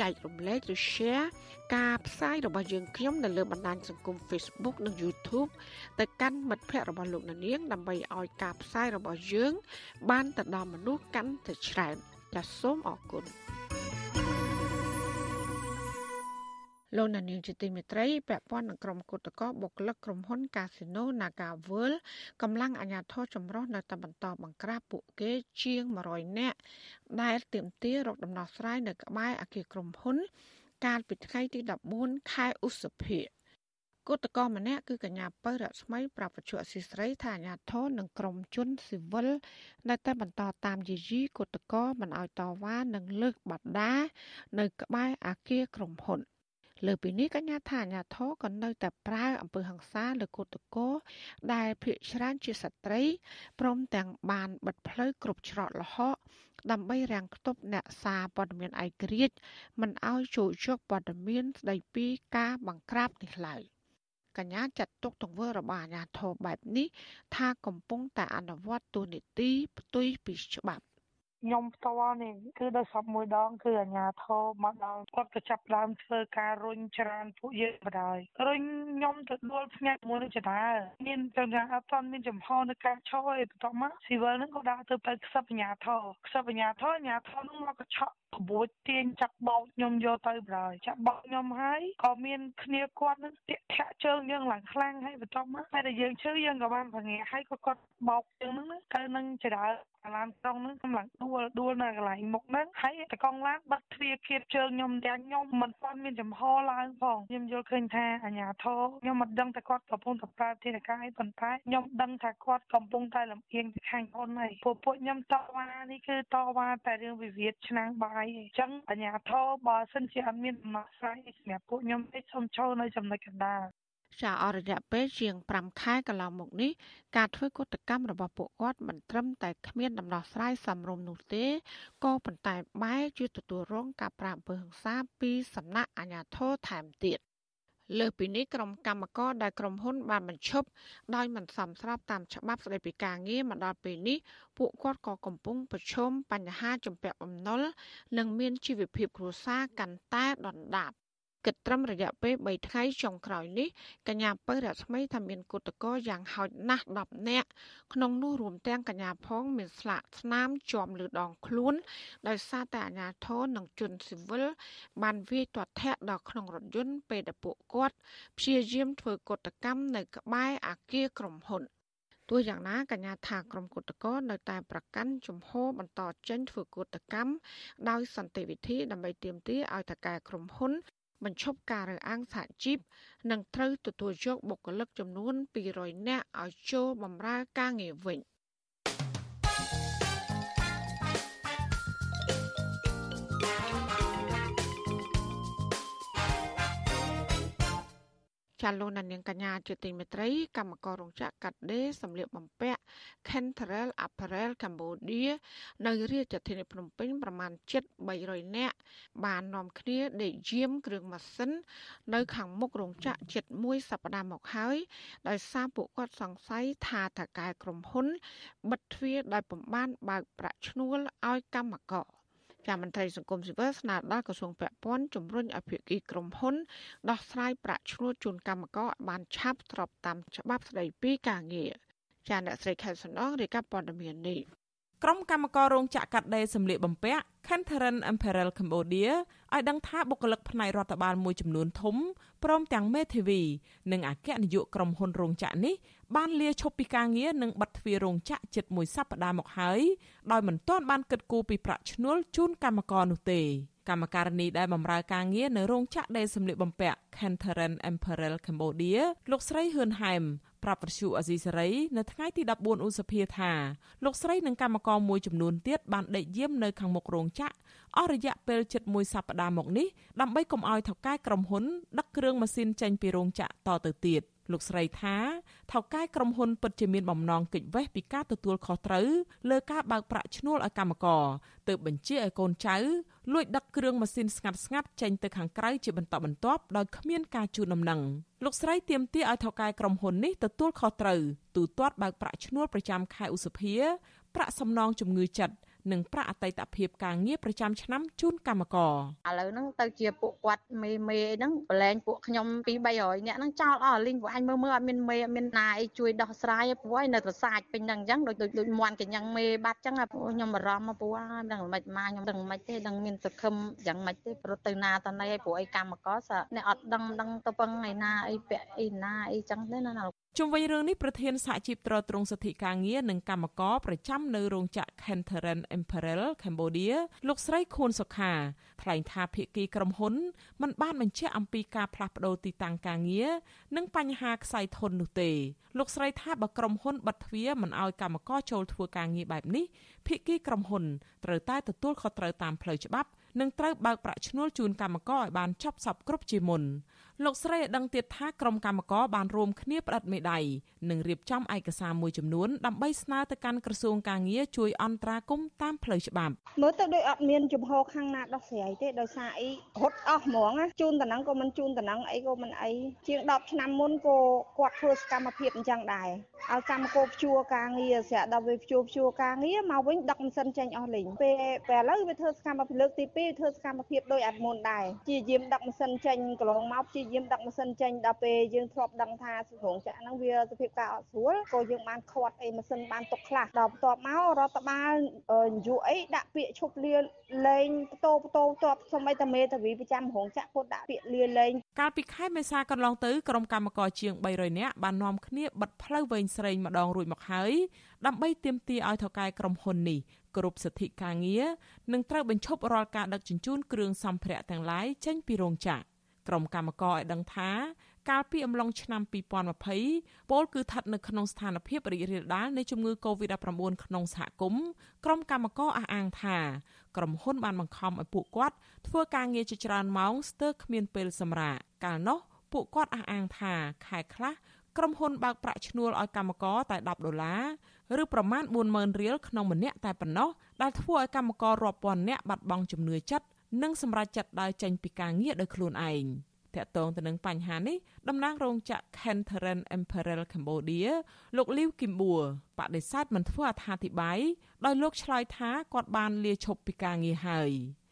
ចែករំលែកឬ share ការផ្សាយរបស់យើងខ្ញុំនៅលើបណ្ដាញសង្គម Facebook និង YouTube ទៅកាន់មិត្តភ័ក្តិរបស់លោកដានៀងដើម្បីឲ្យការផ្សាយរបស់យើង បានទៅដល់មនុស្សកាន់តែច្រើនចាសសូមអរគុណ លោកនាងជាទីមេត្រីពាក់ព័ន្ធនឹងក្រុមគឧតកោបុគ្គលិកក្រុមហ៊ុន Casino Naga World កម្លាំងអាជ្ញាធរចម្រុះនៅតែបន្តបង្ក្រាបពួកគេជាង100នាក់ដែលទាមទាររកដំណោះស្រាយនៅក្បែរអគារក្រុមហ៊ុន កាលពីថ្ងៃទី14ខែឧសភាគឧតកោម្នាក់គឺកញ្ញាពៅរស្មីប្រាប់វិទ្យុអស៊ីស្រីថាអាញាធននិងក្រមជនស៊ីវិលនៅតែបន្តតាមយាយីគឧតកោមិនឲ្យតវ៉ានិងលើកបដានៅក្បែរអគារក្រុមហ៊ុន។ លើពីនេះកញ្ញាថាអាញាធរក៏នៅតែប្រើអំពើហិង្សាលើកូតកោដែលភ ieck ច្រើនជាស្ត្រីព្រមទាំងបានបិទផ្លូវគ្រប់ច្រកល្ហកដើម្បីរាំងខ្ទប់អ្នកសារព័ត៌មានឯករាជ្យមិនឲ្យចូលយកព័ត៌មានស្ដីពីការបង្ក្រាបនេះឡើយកញ្ញាចាត់ទុកទង្វើរបស់អាញាធរបែបនេះថាកំពុងតែអនុវត្តទូនីតិផ្ទុយពីច្បាប់ ខ្ញុំផ្ទាល់នេះគឺដោយសពមួយដង គឺអាញាធរមកដល់គាត់ក៏ចាប់ដើមធ្វើការរុញច្រានពួកយើងបដ ாய் រុញខ្ញុំទៅដួលភ្នាក់មួយនឹងចតាមានទាំងយ៉ាងអត់ទាន់មានចំហនៅការឈរឯបន្ទាប់មកស៊ីវិលហ្នឹងក៏ដាក់ទៅទៅខ្សឹបអាញាធរខ្សឹបអាញាធរអាញាធរហ្នឹងមកក៏ឆក់ក្បួចទាញចាប់បោកខ្ញុំយកទៅបដ ாய் ចាប់បោកខ្ញុំហើយក៏មានគ្នាគាត់នឹងតាក់ធាក់ជើងយើងឡើងខ្លាំងហើយបន្ទាប់មកតែយើងឈឺយើងក៏បានប្រងាហើយក៏គាត់បោកជើងហ្នឹងទៅនឹងចដាឡានក្រុងហ្នឹងកំឡុងដួលដួលនៅកន្លែងមុខហ្នឹងហើយតកង់ឡានបាត់ទ្វារគៀបជើងខ្ញុំទាំងខ្ញុំមិនទាន់មានចំហឡើងផងខ្ញុំយល់ឃើញថាអាញាធរខ្ញុំមិនដឹងថាគាត់កំពុងតែប្រើធានការអីប៉ុន្តែខ្ញុំដឹងថាគាត់កំពុងតែលំអៀងទៅខាងអូនហើយពួកពួកខ្ញុំតវ៉ានេះគឺតវ៉ាតែរឿងវិវាទឆ្នាំងបាយអញ្ចឹងអាញាធរបើសិនជាអត់មានដំណោះស្រាយសម្រាប់ពួកខ្ញុំទេសូមចូលនៅចំណុចកណ្ដាល ចាអររយៈពេលជាង5ខែកន្លងមកនេះការធ្វើកតកម្មរបស់ពួកគាត់មិនត្រឹមតែគ្មានដំណោះស្រាយសមរម្យនោះទេក៏ប៉ុន្តែបែរជាទទួលរងការប្រាអំពើហិង្សាពីសំណាក់អាជ្ញាធរថែមទៀតលើពីនេះក្រុមកម្មករដែលក្រុមហ៊ុនបានបញ្ឈប់ដោយមិនសមស្របតាមច្បាប់ស្តីពីការងារមកដល់ពេលនេះពួកគាត់ក៏កំពុងប្រឈមបញ្ហាជំពាក់បំណុលនិងមានជីវភាពគ្រួសារកាន់តែដុនដាប គិតត្រឹមរយៈពេល3ថ្ងៃចុងក្រោយនេះកញ្ញាពៅរស្មីថាមានគុតកោយ៉ាងហោចណាស់10នាក់ក្នុងនោះរួមទាំងកញ្ញាផងមានស្លាកស្នាមជាប់លើដងខ្លួនដោយសារតែអាជ្ញាធរនិងជនស៊ីវិលបានវាយទាត់ធាក់ដល់ក្នុងរថយន្តពេលដែលពួកគាត់ព្យាយាមធ្វើកតកម្មនៅក្បែរអគារក្រុមហ៊ុនទោះយ៉ាងណាកញ្ញាថាក្រុមគុតកោនៅតែប្រកាន់ជំហរបន្តចេញធ្វើគុតកម្មដោយសន្តិវិធីដើម្បីទាមទារឲ្យតកែក្រុមហ៊ុន បញ្ឈប់ការរើសអើងសហជីពនិងត្រូវទទួលយកបុគ្គលិកចំនួន200នាក់ឲ្យចូលបម្រើការងារវិញ។ ចាលោកនាងកញ្ញាជាទីមេត្រីកម្មកររោងចក្រកាត់ដេរសម្លៀកបំពាក់ Kentrel Apparel Cambodia នៅរាជធានីភ្នំពេញប្រមាណជិត300នាក់បាននាំគ្នាដេកយាមគ្រឿងម៉ាស៊ីននៅខាងមុខរោងចក្រជិត1សប្តាហ៍មកហើយដោយសារពួកគាត់សង្ស័យថាតកែក្រុមហ៊ុន បិទទ្វារដោយពំបានបើកប្រាក់ឈ្នួលឲ្យកម្មករចា មន្ត្រីសង្គមស៊ីវិលស្នើដល់ក្រសួងពាក់ព័ន្ធជំរុញឲ្យភាគីក្រុមហ៊ុន ដោះស្រាយប្រាក់ឈ្នួលជូនកម្មករឲ្យបានឆាប់ស្របតាមច្បាប់ស្តីពីការងារចាអ្នកស្រីខែសំណងរាយការណ៍ព័ត៌មាននេះ ក្រុមកម្មកររោងចក្រកាត់ដេរសម្លៀកបំពាក់ Kentheran Apparel Cambodia ឲ្យដឹងថាបុគ្គលិកផ្នែករដ្ឋបាលមួយចំនួនធំព្រមទាំងមេធាវី និងអគ្គនាយកក្រុមហ៊ុនរោងចក្រនេះបានលាឈប់ពីការងារនិងបិទទ្វាររោងចក្រជិតមួយសប្តាហ៍មកហើយដោយមិនទាន់បានគិតគូរពីប្រាក់ឈ្នួលជូនកម្មករនោះទេ កម្មការនីដែលបម្រើការងារនៅរោងចក្រដេរសម្លៀកបំពាក់ Kentheran Apparel Cambodia លោកស្រីហ៊ឿនហែមប្រាប់វិទ្យុអេស៊ីសេរីនៅថ្ងៃទី14ឧសភាថាលោកស្រីនិងកម្មករមួយចំនួនទៀតបានដេកយាមនៅខាងមុខរោងចក្រអស់រយៈពេលជិតមួយសប្តាហ៍មកនេះដើម្បីកុំឲ្យថៅកែក្រុមហ៊ុនដឹកគ្រឿងម៉ាស៊ីនចេញពីរោងចក្រតទៅទៀតលោកស្រីថា ថៅកែក្រុមហ៊ុនពិតជាមានបំណងគេចវេះពីការទទួលខុសត្រូវលើការបើកប្រាក់ឈ្នួលឲ្យកម្មករទើបបញ្ជាឲ្យកូនចៅលួចដឹកគ្រឿងម៉ាស៊ីនស្ងាត់ស្ងាត់ចេញទៅខាងក្រៅជាបន្តបន្ទាប់ដោយគ្មានការជូនដំណឹងលោកស្រីទាមទារឲ្យថៅកែក្រុមហ៊ុននេះទទួលខុសត្រូវទូទាត់បើកប្រាក់ឈ្នួលប្រចាំខែឧសភាប្រាក់សំណងជំងឺចិត្ត និងប្រាក់អតីតភាពការងារប្រចាំឆ្នាំជូនកម្មករឥឡូវហ្នឹងទៅជាពួកគាត់មេមេហ្នឹងប្រឡែងពួកខ្ញុំពី300នាក់ហ្នឹងចោលអស់លីងពួកអញមើលមើលអត់មានមេអត់មានណាអីជួយដោះស្រាយព្រោះឯនៅប្រសាចពេញហ្នឹងអញ្ចឹងដូចដូចមន់កញ្ញឹងមេបាត់អញ្ចឹងពួកខ្ញុំបារម្ភមកព្រោះដឹងមិនមកខ្ញុំដឹងមិនទេដឹងមានសង្ឃឹមយ៉ាងម៉េចទេព្រោះទៅណាតណៃឲ្យព្រោះអីកម្មករសអ្នកអត់ដឹងដឹងទៅពឹងឯណាអីពាក់អីណាអីចឹងទេណា ជុំវិញរឿងនេះប្រធានសហជីពត្រួតត្រងសិទ្ធិការងារនិងកម្មករប្រចាំនៅរោងចក្រ Kentheran Imperial Cambodia លោកស្រីខួនសុខាថ្លែងថាភាគីក្រុមហ៊ុនមិនបានបញ្ជាក់អំពីការផ្លាស់ប្តូរទីតាំងការងារនិងបញ្ហាខ្សែធននោះទេលោកស្រីថាបើក្រុមហ៊ុនបិទទ្វារមិនអោយកម្មករចូលធ្វើការងារបែបនេះភាគីក្រុមហ៊ុនត្រូវតែទទួលខុសត្រូវតាមផ្លូវច្បាប់និងត្រូវបើកប្រាក់ឈ្នួលជូនកម្មករឲ្យបានចប់សពគ្រប់ជាមុន លោកស្រីឲ្យដឹងទៀតថាក្រុមកម្មករបានរួមគ្នាផ្តិតមេដៃនិងរៀបចំឯកសារមួយចំនួនដើម្បីស្នើទៅកាន់ក្រសួងការងារជួយអន្តរាគមន៍តាមផ្លូវច្បាប់មើលទៅដូចអត់មានជំហរខាងណាដោះស្រាយទេដោយសារអីរត់អស់ហ្មងជូនតំណែងក៏មិនជូនតំណែងអីក៏មិនអីជាង10ឆ្នាំមុនក៏គាត់ធ្វើសកម្មភាពអញ្ចឹងដែរឲ្យកម្មករព្យួរការងារស្រាប់ដល់វាព្យួរព្យួរការងារមកវិញដឹកម៉ាស៊ីនចេញអស់លេងពេលពេលឥឡូវវាធ្វើសកម្មភាពលើកទី2ធ្វើសកម្មភាពដោយអត់មុនដែរជាយាមដឹកម៉ាស៊ីនចេញកន្លងមកជាយាមដឹកម៉ាស៊ីនចេញដល់ពេលយើងធ្លាប់ដឹងថារោងចក្រហ្នឹងវាសភាពការអត់ស្រួលក៏យើងបានខាត់អីម៉ាស៊ីនបានទុកខ្លះដល់បន្ទាប់មករដ្ឋបាលនយោអីដាក់ពាក្យឈប់លាលែងបតោបតោតបសម្បីតែមេតាវីប្រចាំរោងចក្រពុតដាក់ពាក្យលាលែងកាលពីខែមេសាកន្លងទៅក្រុមកម្មករជាង300នាក់បាននាំគ្នាបិទផ្លូវវែងស្រេងម្ដងរួចមកហើយដើម្បីទាមទារឲ្យថៅកែក្រុមហ៊ុននេះគ្រប់សិទ្ធិការងារនិងត្រូវបញ្ឈប់រាល់ការដឹកជញ្ជូនគ្រឿងសម្ភារៈទាំងឡាយចេញពីរោងចក្រ ក្រុមកម្មករឲ្យដឹងថាកាលពីអំឡុងឆ្នាំ2020ពលគឺស្ថិតនៅក្នុងស្ថានភាពរីករាលដាលនៃជំងឺ Covid-19 ក្នុងសហគមន៍ក្រុមកម្មករអះអាងថាក្រុមហ៊ុនបានបង្ខំឲ្យពួកគាត់ធ្វើការងារជាច្រើនម៉ោងស្ទើរគ្មានពេលសម្រាកកាលនោះពួកគាត់អះអាងថាខែខ្លះក្រុមហ៊ុនបើកប្រាក់ឈ្នួលឲ្យកម្មករតែ10ដុល្លារឬប្រមាណ40000រៀលក្នុងម្នាក់តែប៉ុណ្ណោះដែលធ្វើឲ្យកម្មកររាប់ពាន់នាក់បាត់បង់ជំនឿចិត្ត និងសម្រេចចិត្តដើរចេញពីការងារដោយខ្លួនឯងតាក់ទងទៅនឹងបញ្ហានេះតំណាងរោងចក្រ Kentheren Imperial Cambodia លោកលីវគីមបួរបដិសេធមិនធ្វើអត្ថាធិប្បាយដោយលោកឆ្លើយថាគាត់បានលាឈប់ពីការងារហើយ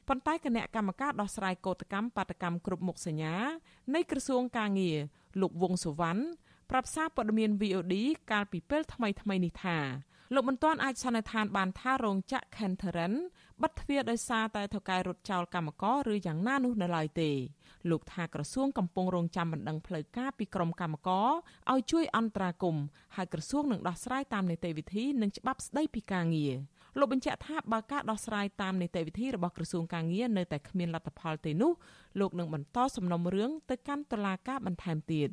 ប៉ុន្តែគណៈកម្មការដោះស្រាយកោតកម្មបាតកម្មគ្រប់មុខសញ្ញា នៃក្រសួងការងារលោកវងសុវណ្ណប្រាប់សារព័ត៌មាន VOD កាលពីពេលថ្មីថ្មីនេះថាលោកមិនទាន់អាចសន្និដ្ឋានបានថារោងចក្រ Kentheren បិទទ្វារដោយសារតែថៅកែរត់ចោលកម្មករឬយ៉ាងណានោះនៅឡើយទេលោកថាក្រសួងកំពុងរងចាំបណ្ដឹងផ្លូវការពីក្រមកម្មករឲ្យជួយអន្តរាគមន៍ហើយក្រសួងនឹងដោះស្រាយតាមនីតិវិធីនិងច្បាប់ស្តីពីការងារលោកបញ្ជាក់ថាបើការដោះស្រាយតាមនីតិវិធីរបស់ក្រសួងការងារនៅតែគ្មានលទ្ធផលទេនោះលោកនឹងបន្តសំណុំរឿងទៅកាន់តុលាការបន្ថែមទៀត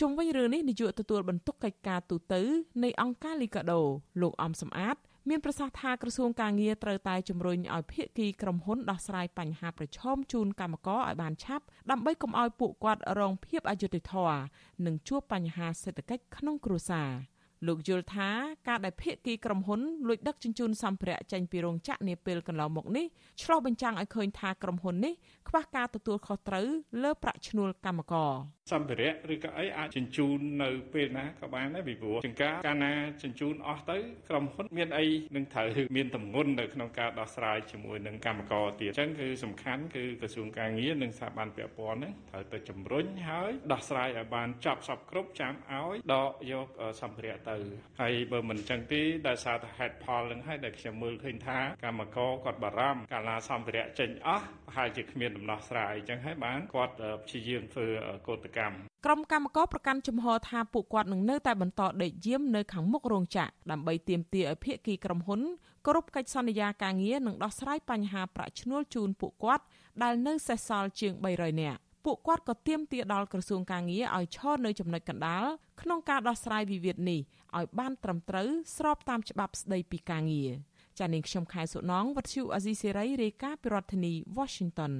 ជុំវិញរឿងនេះនាយកទទួលបន្ទុកកិច្ចការទូតនៃអង្គការលីកាដូលោកអំសំអាត មានប្រសាសន៍ថាក្រសួងការងារត្រូវតែជំរុញឲ្យភាគីក្រុមហ៊ុនដោះស្រាយបញ្ហាប្រឈមជូនកម្មករឲ្យបានឆាប់ដើម្បីកុំឲ្យពួកគាត់រងភាពអយុត្តិធម៌និងជួបបញ្ហាសេដ្ឋកិច្ចក្នុងគ្រួសារ។លោកយល់ថាការដែលភាគីក្រុមហ៊ុនលួចដឹកជញ្ជូនសម្ភារៈចេញពីរោងចក្រនាពេលកន្លងមកនេះឆ្លុះបញ្ចាំងឲ្យឃើញថាក្រុមហ៊ុននេះខ្វះការទទួលខុសត្រូវលើប្រាក់ឈ្នួលកម្មករសម្ភារៈឬក៏អីអាចជញ្ជូននៅពេលណាក៏បានដែរពីព្រោះចង្ការកាលណាជញ្ជូនអស់ទៅក្រុមហ៊ុនមានអីនឹងត្រូវមានតម្ងន់នៅក្នុងការដោះស្រាយជាមួយនឹងកម្មករទៀតអញ្ចឹងគឺសំខាន់គឺក្រសួងការងារនិងស្ថាប័នពាក់ព័ន្ធហ្នឹងត្រូវទៅជំរុញហើយដោះស្រាយឲ្យបានចប់សពគ្រប់ចាំឲ្យដកយកសម្ភារៈទៅហើយបើមិនអញ្ចឹងទេដោយសារតែហេតុផលនឹងហើយដែលខ្ញុំមើលឃើញថាកម្មករគាត់បារម្ភកាលណាសម្ភារៈចេញអស់ប្រហែលជាគ្មានដំណោះស្រាយអញ្ចឹងហើយបានគាត់ព្យាយាមធ្វើកោតកម្មក្រុមកម្មករប្រកាន់ជំហរថាពួកគាត់នឹងនៅតែបន្តដេកយាមនៅខាងមុខរោងចក្រដើម្បីទាមទារឲ្យភាគីក្រុមហ៊ុនគោរពកិច្ចសន្យាការងារនិងដោះស្រាយបញ្ហាប្រាក់ឈ្នួលជូនពួកគាត់ដែលនៅសេសសល់ជាង300នាក់ពួកគាត់ក៏ទាមទារដល់ក្រសួងការងារឲ្យឈរនៅចំណុចកណ្ដាលក្នុងការដោះស្រាយវិវាទនេះឲ្យបានត្រឹមត្រូវស្របតាមច្បាប់ស្តីពីការងារចានាងខ្ញុំខែសុណងវັດឈូអាស៊ីសេរីរាយការណ៍ពីរដ្ឋធានី Washington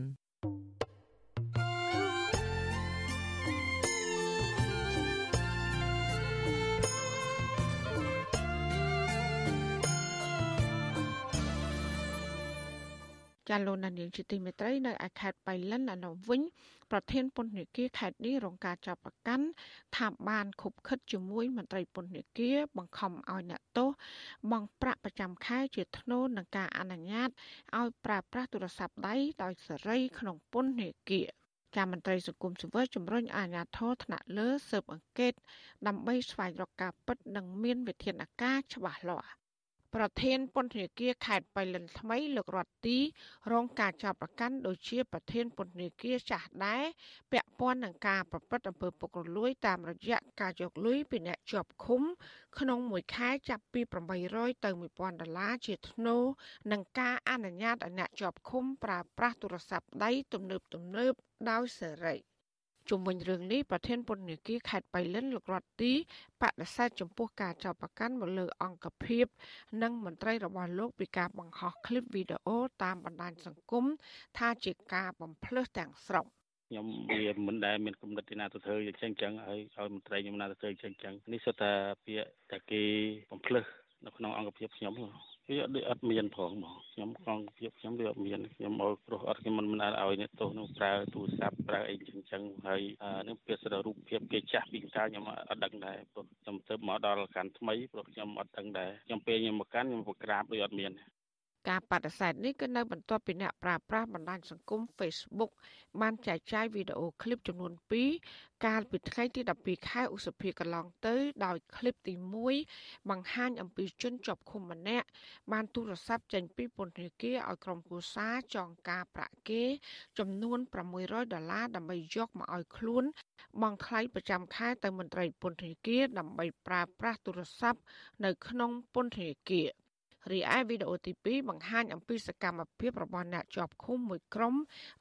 ចាលោកនានីជាទីមេត្រីនៅឯខេត្តបៃលិនអនុវិញ ប្រធានពន្ធនាគារខេត្តនេះរងការចាប់ប្រកាន់ថាបានខុបខិតជាមួយមន្ត្រីពន្ធនាគារបង្ខំឲ្យអ្នកទោសបង់ប្រាក់ប្រចាំខែជាធ្នូនឹងការអនុញ្ញាតឲ្យប្រើប្រាស់ទូរស័ព្ទដៃដោយសេរីក្នុងពន្ធនាគារការមន្ត្រីសង្គមស៊ីវិលជំរុញអាជ្ញាធរថ្នាក់លើស៊ើបអង្កេតដើម្បីស្វែងរកការពិតនិងមានវិធានការច្បាស់លាស់ ប្រធានពន្ធនាគារខេត្តបៃលិនថ្មីលោករតទីរងការចាប់ប្រកាន់ដូចជាប្រធានពន្ធនាគារចាស់ដែរពាក់ព័ន្ធនឹងការប្រព្រឹត្តអំពើពុករលួយតាមរយៈការយកលុយពីអ្នកជាប់ឃុំ ក្នុងមួយខែចាប់ពី800ទៅ1000ដុល្លារជាធ្នូនិងការអនុញ្ញាតឲ្យអ្នកជាប់ឃុំប្រើប្រាស់ទូរស័ព្ទដៃទំនើបទំនើបដោយសេរី ជុំវិញរឿងនេះប្រធានពន្ធនាគារខេត្តបៃលិនលោករដ្ឋទីបដិសេធចំពោះការចោទប្រកាន់មកលើអង្គភាព និងមន្ត្រីរបស់លោកពីការបង្ហោះឃ្លីបវីដេអូតាមបណ្ដាញសង្គមថាជាការបំភ្លើសទាំងស្រុងខ្ញុំវាមិនដែលមានគំនិតទីណាទៅធ្វើអញ្ចឹងចឹងហើយឲ្យមន្ត្រីខ្ញុំណាទៅធ្វើអញ្ចឹងចឹងនេះសុទ្ធតែពាក្យតែគេបំភ្លឺនៅក្នុងអង្គភាពខ្ញុំ វាអត់អត់មានផងបងខ្ញុំកងភាពខ្ញុំវាអត់មានខ្ញុំឲ្យព្រោះអត់ខ្ញុំមិនមិនឲ្យអ្នកទោសនឹងប្រើទូរស័ព្ទប្រើអីចឹងចឹងហើយនឹងពាក្យសររូបភាពគេចាស់ពីកាលខ្ញុំអត់ដឹងដែរព្រោះខ្ញុំទៅមកដល់កាន់ថ្មីព្រោះខ្ញុំអត់ដឹងដែរខ្ញុំពេលខ្ញុំមកកាន់ខ្ញុំប្រក្រាបដូចអត់មាន ការបដិសេធនេះគឺនៅបន្ទាប់ពីអ្នកប្រើប្រាស់បណ្ដាញសង្គម Facebook បានចែកចាយវីដេអូឃ្លីបចំនួន2កាលពីថ្ងៃទី12ខែឧសភាកន្លងទៅ ដោយឃ្លីបទី1បង្ហាញអំពីជនជាប់ឃុំម្នាក់បានទូរស័ព្ទចេញពីពន្ធនាគារឲ្យក្រុមគូសាចងការប្រាក់គេ ចំនួន600ដុល្លារដើម្បីយកមកឲ្យខ្លួនបង់ថ្លៃប្រចាំខែទៅមន្ត្រីពន្ធនាគារដើម្បីប្រើប្រាស់ទូរស័ព្ទនៅក្នុងពន្ធនាគារ រីឯវីដេអូទី2បង្ហាញអំពីសកម្មភាពរបស់អ្នកជាប់ឃុំមួយក្រុម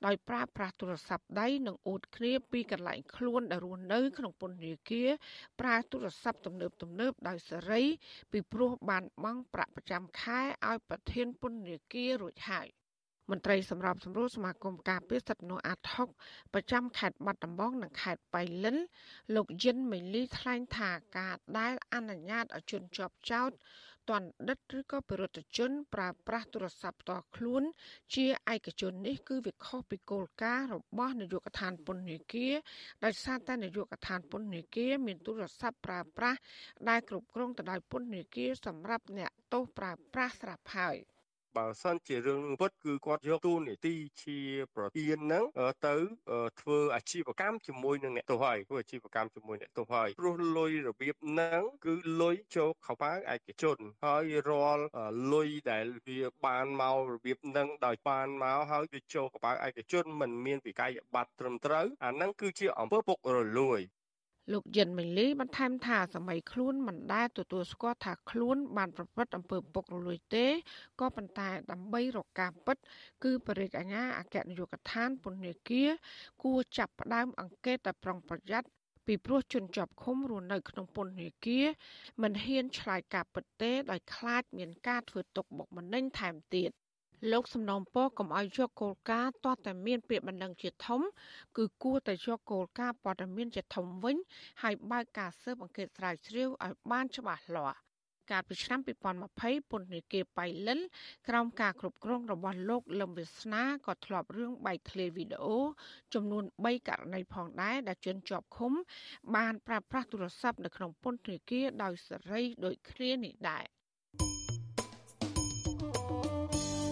ដោយប្រើប្រាស់ទូរស័ព្ទដៃនិងអួតគ្នាពីកន្លែងខ្លួនដែលរស់នៅ ក្នុងពន្ធនាគារប្រើទូរស័ព្ទទំនើបទំនើបដោយសេរី ពីព្រោះបានបង់ប្រាក់ប្រចាំខែឲ្យប្រធានពន្ធនាគាររួចហើយមន្ត្រីសម្របសម្រួលសមាគមការពារសិទ្ធិមនុស្សអាត់ហុកប្រចាំខេត្តបាត់ដំបងនិងខេត្តបៃលិនលោកយិនមេលីថ្លែងថាការដែលអនុញ្ញាតឲ្យជនជាប់ចោត ទណ្ឌិតឬក៏បរិវត្តជនប្រើប្រាស់ទូរស័ព្ទផ្ទាល់ខ្លួន ជាឯកជននេះគឺវាខុសពីគោលការណ៍របស់នាយកដ្ឋានពន្ធនាគារដោយសារតែនាយកដ្ឋានពន្ធនាគារមានទូរស័ព្ទប្រើប្រាស់ដែលគ្រប់គ្រងទៅដោយពន្ធនាគារសម្រាប់អ្នកទោសប្រើប្រាស់ស្រាប់ហើយ។ បើសិនជារឿងនឹងពិតគឺគាត់យកទូនីតិជាប្រធានហ្នឹងទៅធ្វើអាជីវកម្មជាមួយនឹងអ្នកទោសហើយធ្វើអាជីវកម្មជាមួយអ្នកទោសហើយព្រោះលុយរបៀបហ្នឹងគឺលុយចូលខោប៉ាឯកជនហើយរាល់លុយដែលវាបានមករបៀបហ្នឹងដោយបានមកហើយវាចូលកប៉ាល់ឯកជនមិនមានវិក័យប័ត្រត្រឹមត្រូវអាហ្នឹងគឺជាអំពើពុករលួយ លោកយិនមីលីបន្ថែមថាសម័យខ្លួនមិនដែលទទួលស្គាល់ថាខ្លួន បានប្រព្រឹត្តអំពើពុករលួយទេក៏ប៉ុន្តែដើម្បីរកការពិត គឺបរិយាអាញាអគ្គនាយកដ្ឋានពន្ធនាគារគួរចាប់ផ្ដើមអង្កេតដោយប្រុងប្រយ័ត្នពីព្រោះជនជាប់ឃុំរស់នៅក្នុងពន្ធនាគារមិនហ៊ានឆ្លើយការពិតទេដោយខ្លាចមានការធ្វើទុកបុកម្នេញថែមទៀត។ លោកសំណូមពរកុំឲ្យយកគោលការណ៍ទាស់តែមានពាក្យបណ្ដឹងជាធំ គឺគួរតែយកគោលការណ៍ព័ត៌មានជាធំវិញ ហើយបើកការស៊ើបអង្កេតស្រាវជ្រាវឲ្យបានច្បាស់លាស់កាលពីឆ្នាំ2020ពន្ធនាគារបៃលិនក្រោមការគ្រប់គ្រងរបស់លោកលឹមវាសនាក៏ធ្លាប់រឿងបែកធ្លាយវីដេអូចំនួន3ករណីផងដែរដែលជនជាប់ឃុំ បានប្រើប្រាស់ទូរស័ព្ទនៅក្នុងពន្ធនាគារដោយសេរីដូចគ្នានេះដែរ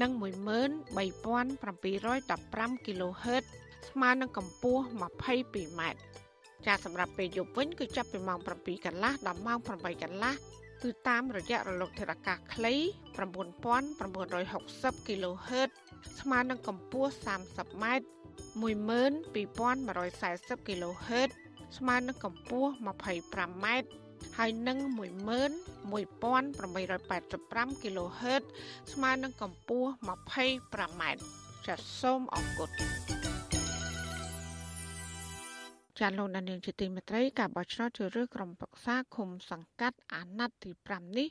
និង13715 kHz ស្មើនឹងកម្ពស់ 22m ចាសម្រាប់ពេលយប់វិញគឺចាប់ពីម៉ោង7កន្លះដល់ម៉ោង8កន្លះគឺតាមរយៈរលកធាតុអាកាសខ្លី9960 kHz ស្មើនឹងកម្ពស់ 30m 12140 kHz ស្មើនឹងកម្ពស់ 25m ហើយនឹង11885 kHz ស្មើនឹងកម្ពស់ 25m ចាសសូមអរគុណចាលោកដានៀងជាទីមេត្រីការបោះឆ្នោតជ្រើសរើសក្រុមប្រឹក្សាឃុំសង្កាត់អាណត្តិទី5នេះ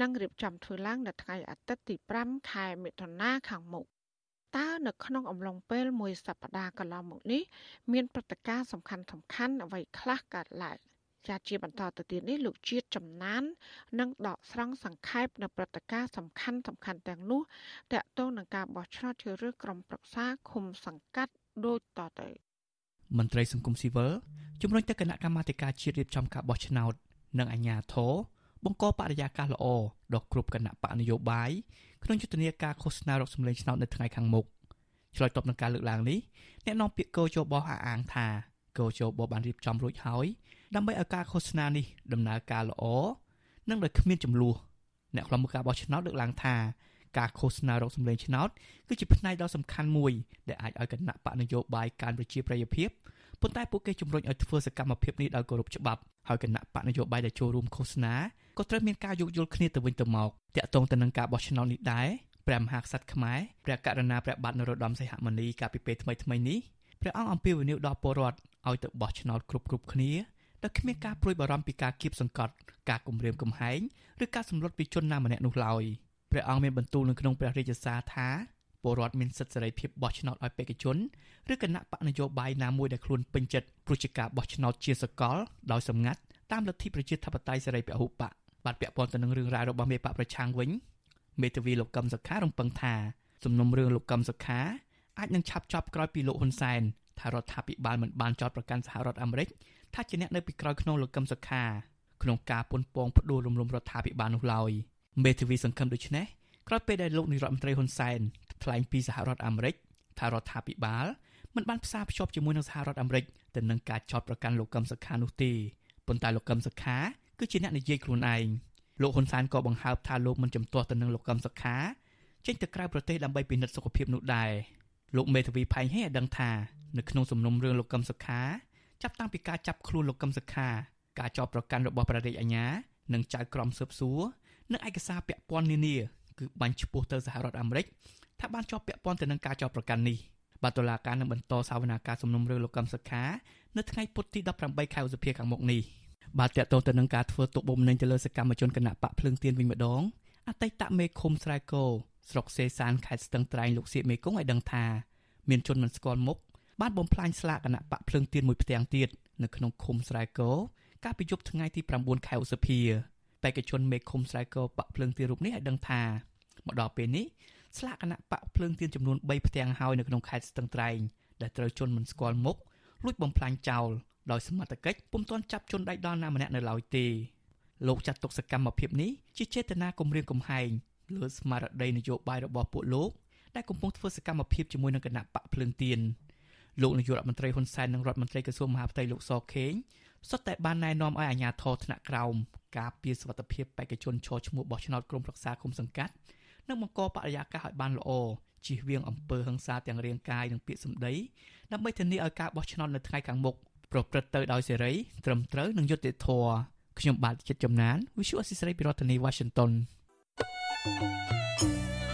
នឹងរៀបចំធ្វើឡើងនៅថ្ងៃអាទិត្យទី5ខែមិថុនាខាងមុខតើនៅក្នុងអំឡុងពេលមួយសប្តាហ៍កន្លងមកនេះមានព្រឹត្តិការណ៍សំខាន់សំខាន់អ្វីខ្លះកើតឡើង ចាជាបន្តទៅទៀតនេះលោកជាតិចំណាននឹងដកស្រង់សង្ខេបនៅព្រឹត្តិការណ៍សំខាន់សំខាន់ទាំងនោះតកតងនឹងការបោះឆ្នោតជ្រើសរើសក្រុមប្រឹក្សាឃុំសង្កាត់ដូចតទៅមន្ត្រីសង្គមស៊ីវិលជំរុញទៅគណៈកម្មាធិការជាតិរៀបចំការបោះឆ្នោត និងអាជ្ញាធរបង្កបរិយាកាសល្អដល់គ្រប់គណៈបកនយោបាយក្នុងយុទ្ធនាការឃោសនារកសម្លេងឆ្នោតនៅថ្ងៃខាងមុខឆ្លើយតបនឹងការលើកឡើងនេះអ្នកនាំពាក្យកោជបអះអាងថា កោជបបានរៀបចំរួចហើយដើម្បីឲ្យការឃោសនានេះដំណើរការល្អនិងដោយគ្មានចំនួនអ្នកខ្លំមើលការបោះឆ្នោតលើកឡើងថាការឃោសនារកសម្លេងឆ្នោតគឺជាផ្នែកដ៏សំខាន់មួយដែលអាចឲ្យគណៈបកនយោបាយការប្រជាប្រិយភាពប៉ុន្តែពួកគេជំរុញឲ្យធ្វើសកម្មភាពនេះដោយគោរពច្បាប់ហើយគណៈបកនយោបាយដែលចូលរួមឃោសនាក៏ត្រូវមានការយោគយល់គ្នាទៅវិញទៅមកតាក់ទងទៅនឹងការបោះឆ្នោតនេះដែរព្រះមហាក្សត្រខ្មែរព្រះករុណាព្រះបាទនរោត្តមសីហមុនីកាលពីពេលថ្មីថ្មីនេះព្រះអង្គអំពាវនាវដល់ពលរដ្ឋ ឲ្យទៅបោះឆ្នោតគ្រប់គ្រប់គ្នាដោយគ្មានការព្រួយបារម្ភពីការគៀបសង្កត់ការគំរាមកំហែងឬការសម្លុតពីជនណាម្នាក់នោះឡើយព្រះអង្គមានបន្ទូលនៅក្នុងព្រះរាជសារថាពលរដ្ឋមានសិទ្ធិសេរីភាពបោះឆ្នោតឲ្យបេក្ខជនឬគណៈបកនយោបាយណាមួយដែលខ្លួនពេញចិត្តព្រោះជាការបោះឆ្នោតជាសកលដោយសម្ងាត់តាមលទ្ធិប្រជាធិបតេយ្យសេរីពហុបកបាទពាក់ព័ន្ធទៅនឹងរឿងរ៉ាវរបស់មេបកប្រឆាំងវិញមេធាវីលោកកឹមសុខារំពឹងថាសំណុំរឿងលោកកឹមសុខាអាចនឹងឆាប់ចប់ក្រោយពីលោកហ៊ុនសែន ថារដ្ឋាភិបាលមិនបានចោទប្រកាន់សហរដ្ឋអាមេរិកថាជាអ្នកនៅពីក្រោយខ្នងលោកកឹមសុខាក្នុងការពន់ពងផ្ដួលរំលំរដ្ឋាភិបាលនោះឡើយមេធាវីសង្ឃឹមដូចនេះក្រោយពេលដែលលោកនាយរដ្ឋមន្ត្រីហ៊ុនសែនថ្លែងពីសហរដ្ឋអាមេរិកថារដ្ឋាភិបាលមិនបានផ្សារភ្ជាប់ជាមួយនឹងសហរដ្ឋអាមេរិកទៅនឹងការចោទប្រកាន់លោកកឹមសុខានោះទេប៉ុន្តែលោកកឹមសុខាគឺជាអ្នកនិយាយខ្លួនឯងលោកហ៊ុនសែនក៏បង្ហើបថាលោកមិនជំទាស់ទៅនឹងលោកកឹមសុខាចេញទៅក្រៅប្រទេសដើម្បីពិនិត្យសុខភាពនោះដែរ លោកមេធាវីផែងហេឲ្យដឹងថានៅក្នុងសំណុំរឿងលោកកឹមសុខាចាប់តាំងពីការចាប់ខ្លួនលោកកឹមសុខាការចោទប្រកាន់របស់ប្រតិអាញានិងចៅក្រមស៊ើបសួរនិងឯកសារពាក់ព័ន្ធនានាគឺបាញ់ឈ្មោះទៅសហរដ្ឋអាមេរិកថាបានជាប់ពាក់ព័ន្ធទៅនឹងការចោទប្រកាន់នេះបាទតុលាការនឹងបន្តសាវនាការសំណុំរឿងលោកកឹមសុខានៅថ្ងៃពុធទី18ខែឧសភាខាងមុខនេះបាទតកតទៅនឹងការធ្វើទុកបុកម្នេញទៅលើសកម្មជនគណៈបកភ្លើងទៀនវិញម្ដងអតីតមេឃុំស្រែគោ ស្រុកសេសានខេត្តស្ទឹងត្រែងលោកសៀកមេគង្គឲ្យដឹងថាមានជនមិនស្គាល់មុខបានបំផ្លាញស្លាកគណៈបកភ្លើងទៀនមួយផ្ទាំងទៀតនៅក្នុងឃុំស្រែគោកាលពីយប់ថ្ងៃទី9ខែឧសភាបេក្ខជនមេឃុំស្រែគោបកភ្លើងទៀនរូបនេះឲ្យដឹងថាមកដល់ពេលនេះស្លាកគណៈបកភ្លើងទៀនចំនួន3ផ្ទាំងហើយនៅក្នុងខេត្តស្ទឹងត្រែងដែលត្រូវជនមិនស្គាល់មុខលួចបំផ្លាញចោលដោយសមត្ថកិច្ចពុំទាន់ចាប់ជនដៃដល់ណាម្នាក់នៅឡើយទេលោកចាត់ទុកសកម្មភាពនេះជាចេតនាគំរាមកំហែង លើស្មារតីនយោបាយរបស់ពួកលោកដែលកំពុងធ្វើសកម្មភាពជាមួយនឹងគណៈបកភ្លើងទៀនលោកនាយករដ្ឋមន្ត្រីហ៊ុនសែននិងរដ្ឋមន្ត្រីក្រសួងមហាផ្ទៃលោកសខេងសុទ្ធតែបានណែនាំឲ្យអាជ្ញាធរថ្នាក់ក្រោមការពារសុខភាពបេក្ខជនឈរឈ្មោះបោះឆ្នោតក្រុមប្រឹក្សាគុំសង្កាត់និងបង្កបរិយាកាសឲ្យបានល្អជៀសវាងអំពើហិង្សាទាំងរាងកាយនិងពាក្យសម្ដីដើម្បីធានាឲ្យការបោះឆ្នោតនៅថ្ងៃខាងមុខប្រព្រឹត្តទៅដោយសេរីត្រឹមត្រូវនិងយុត្តិធម៌ខ្ញុំបាទចិត្តចំណាន Visual Assisray ពីរដ្ឋធានី Washington thank you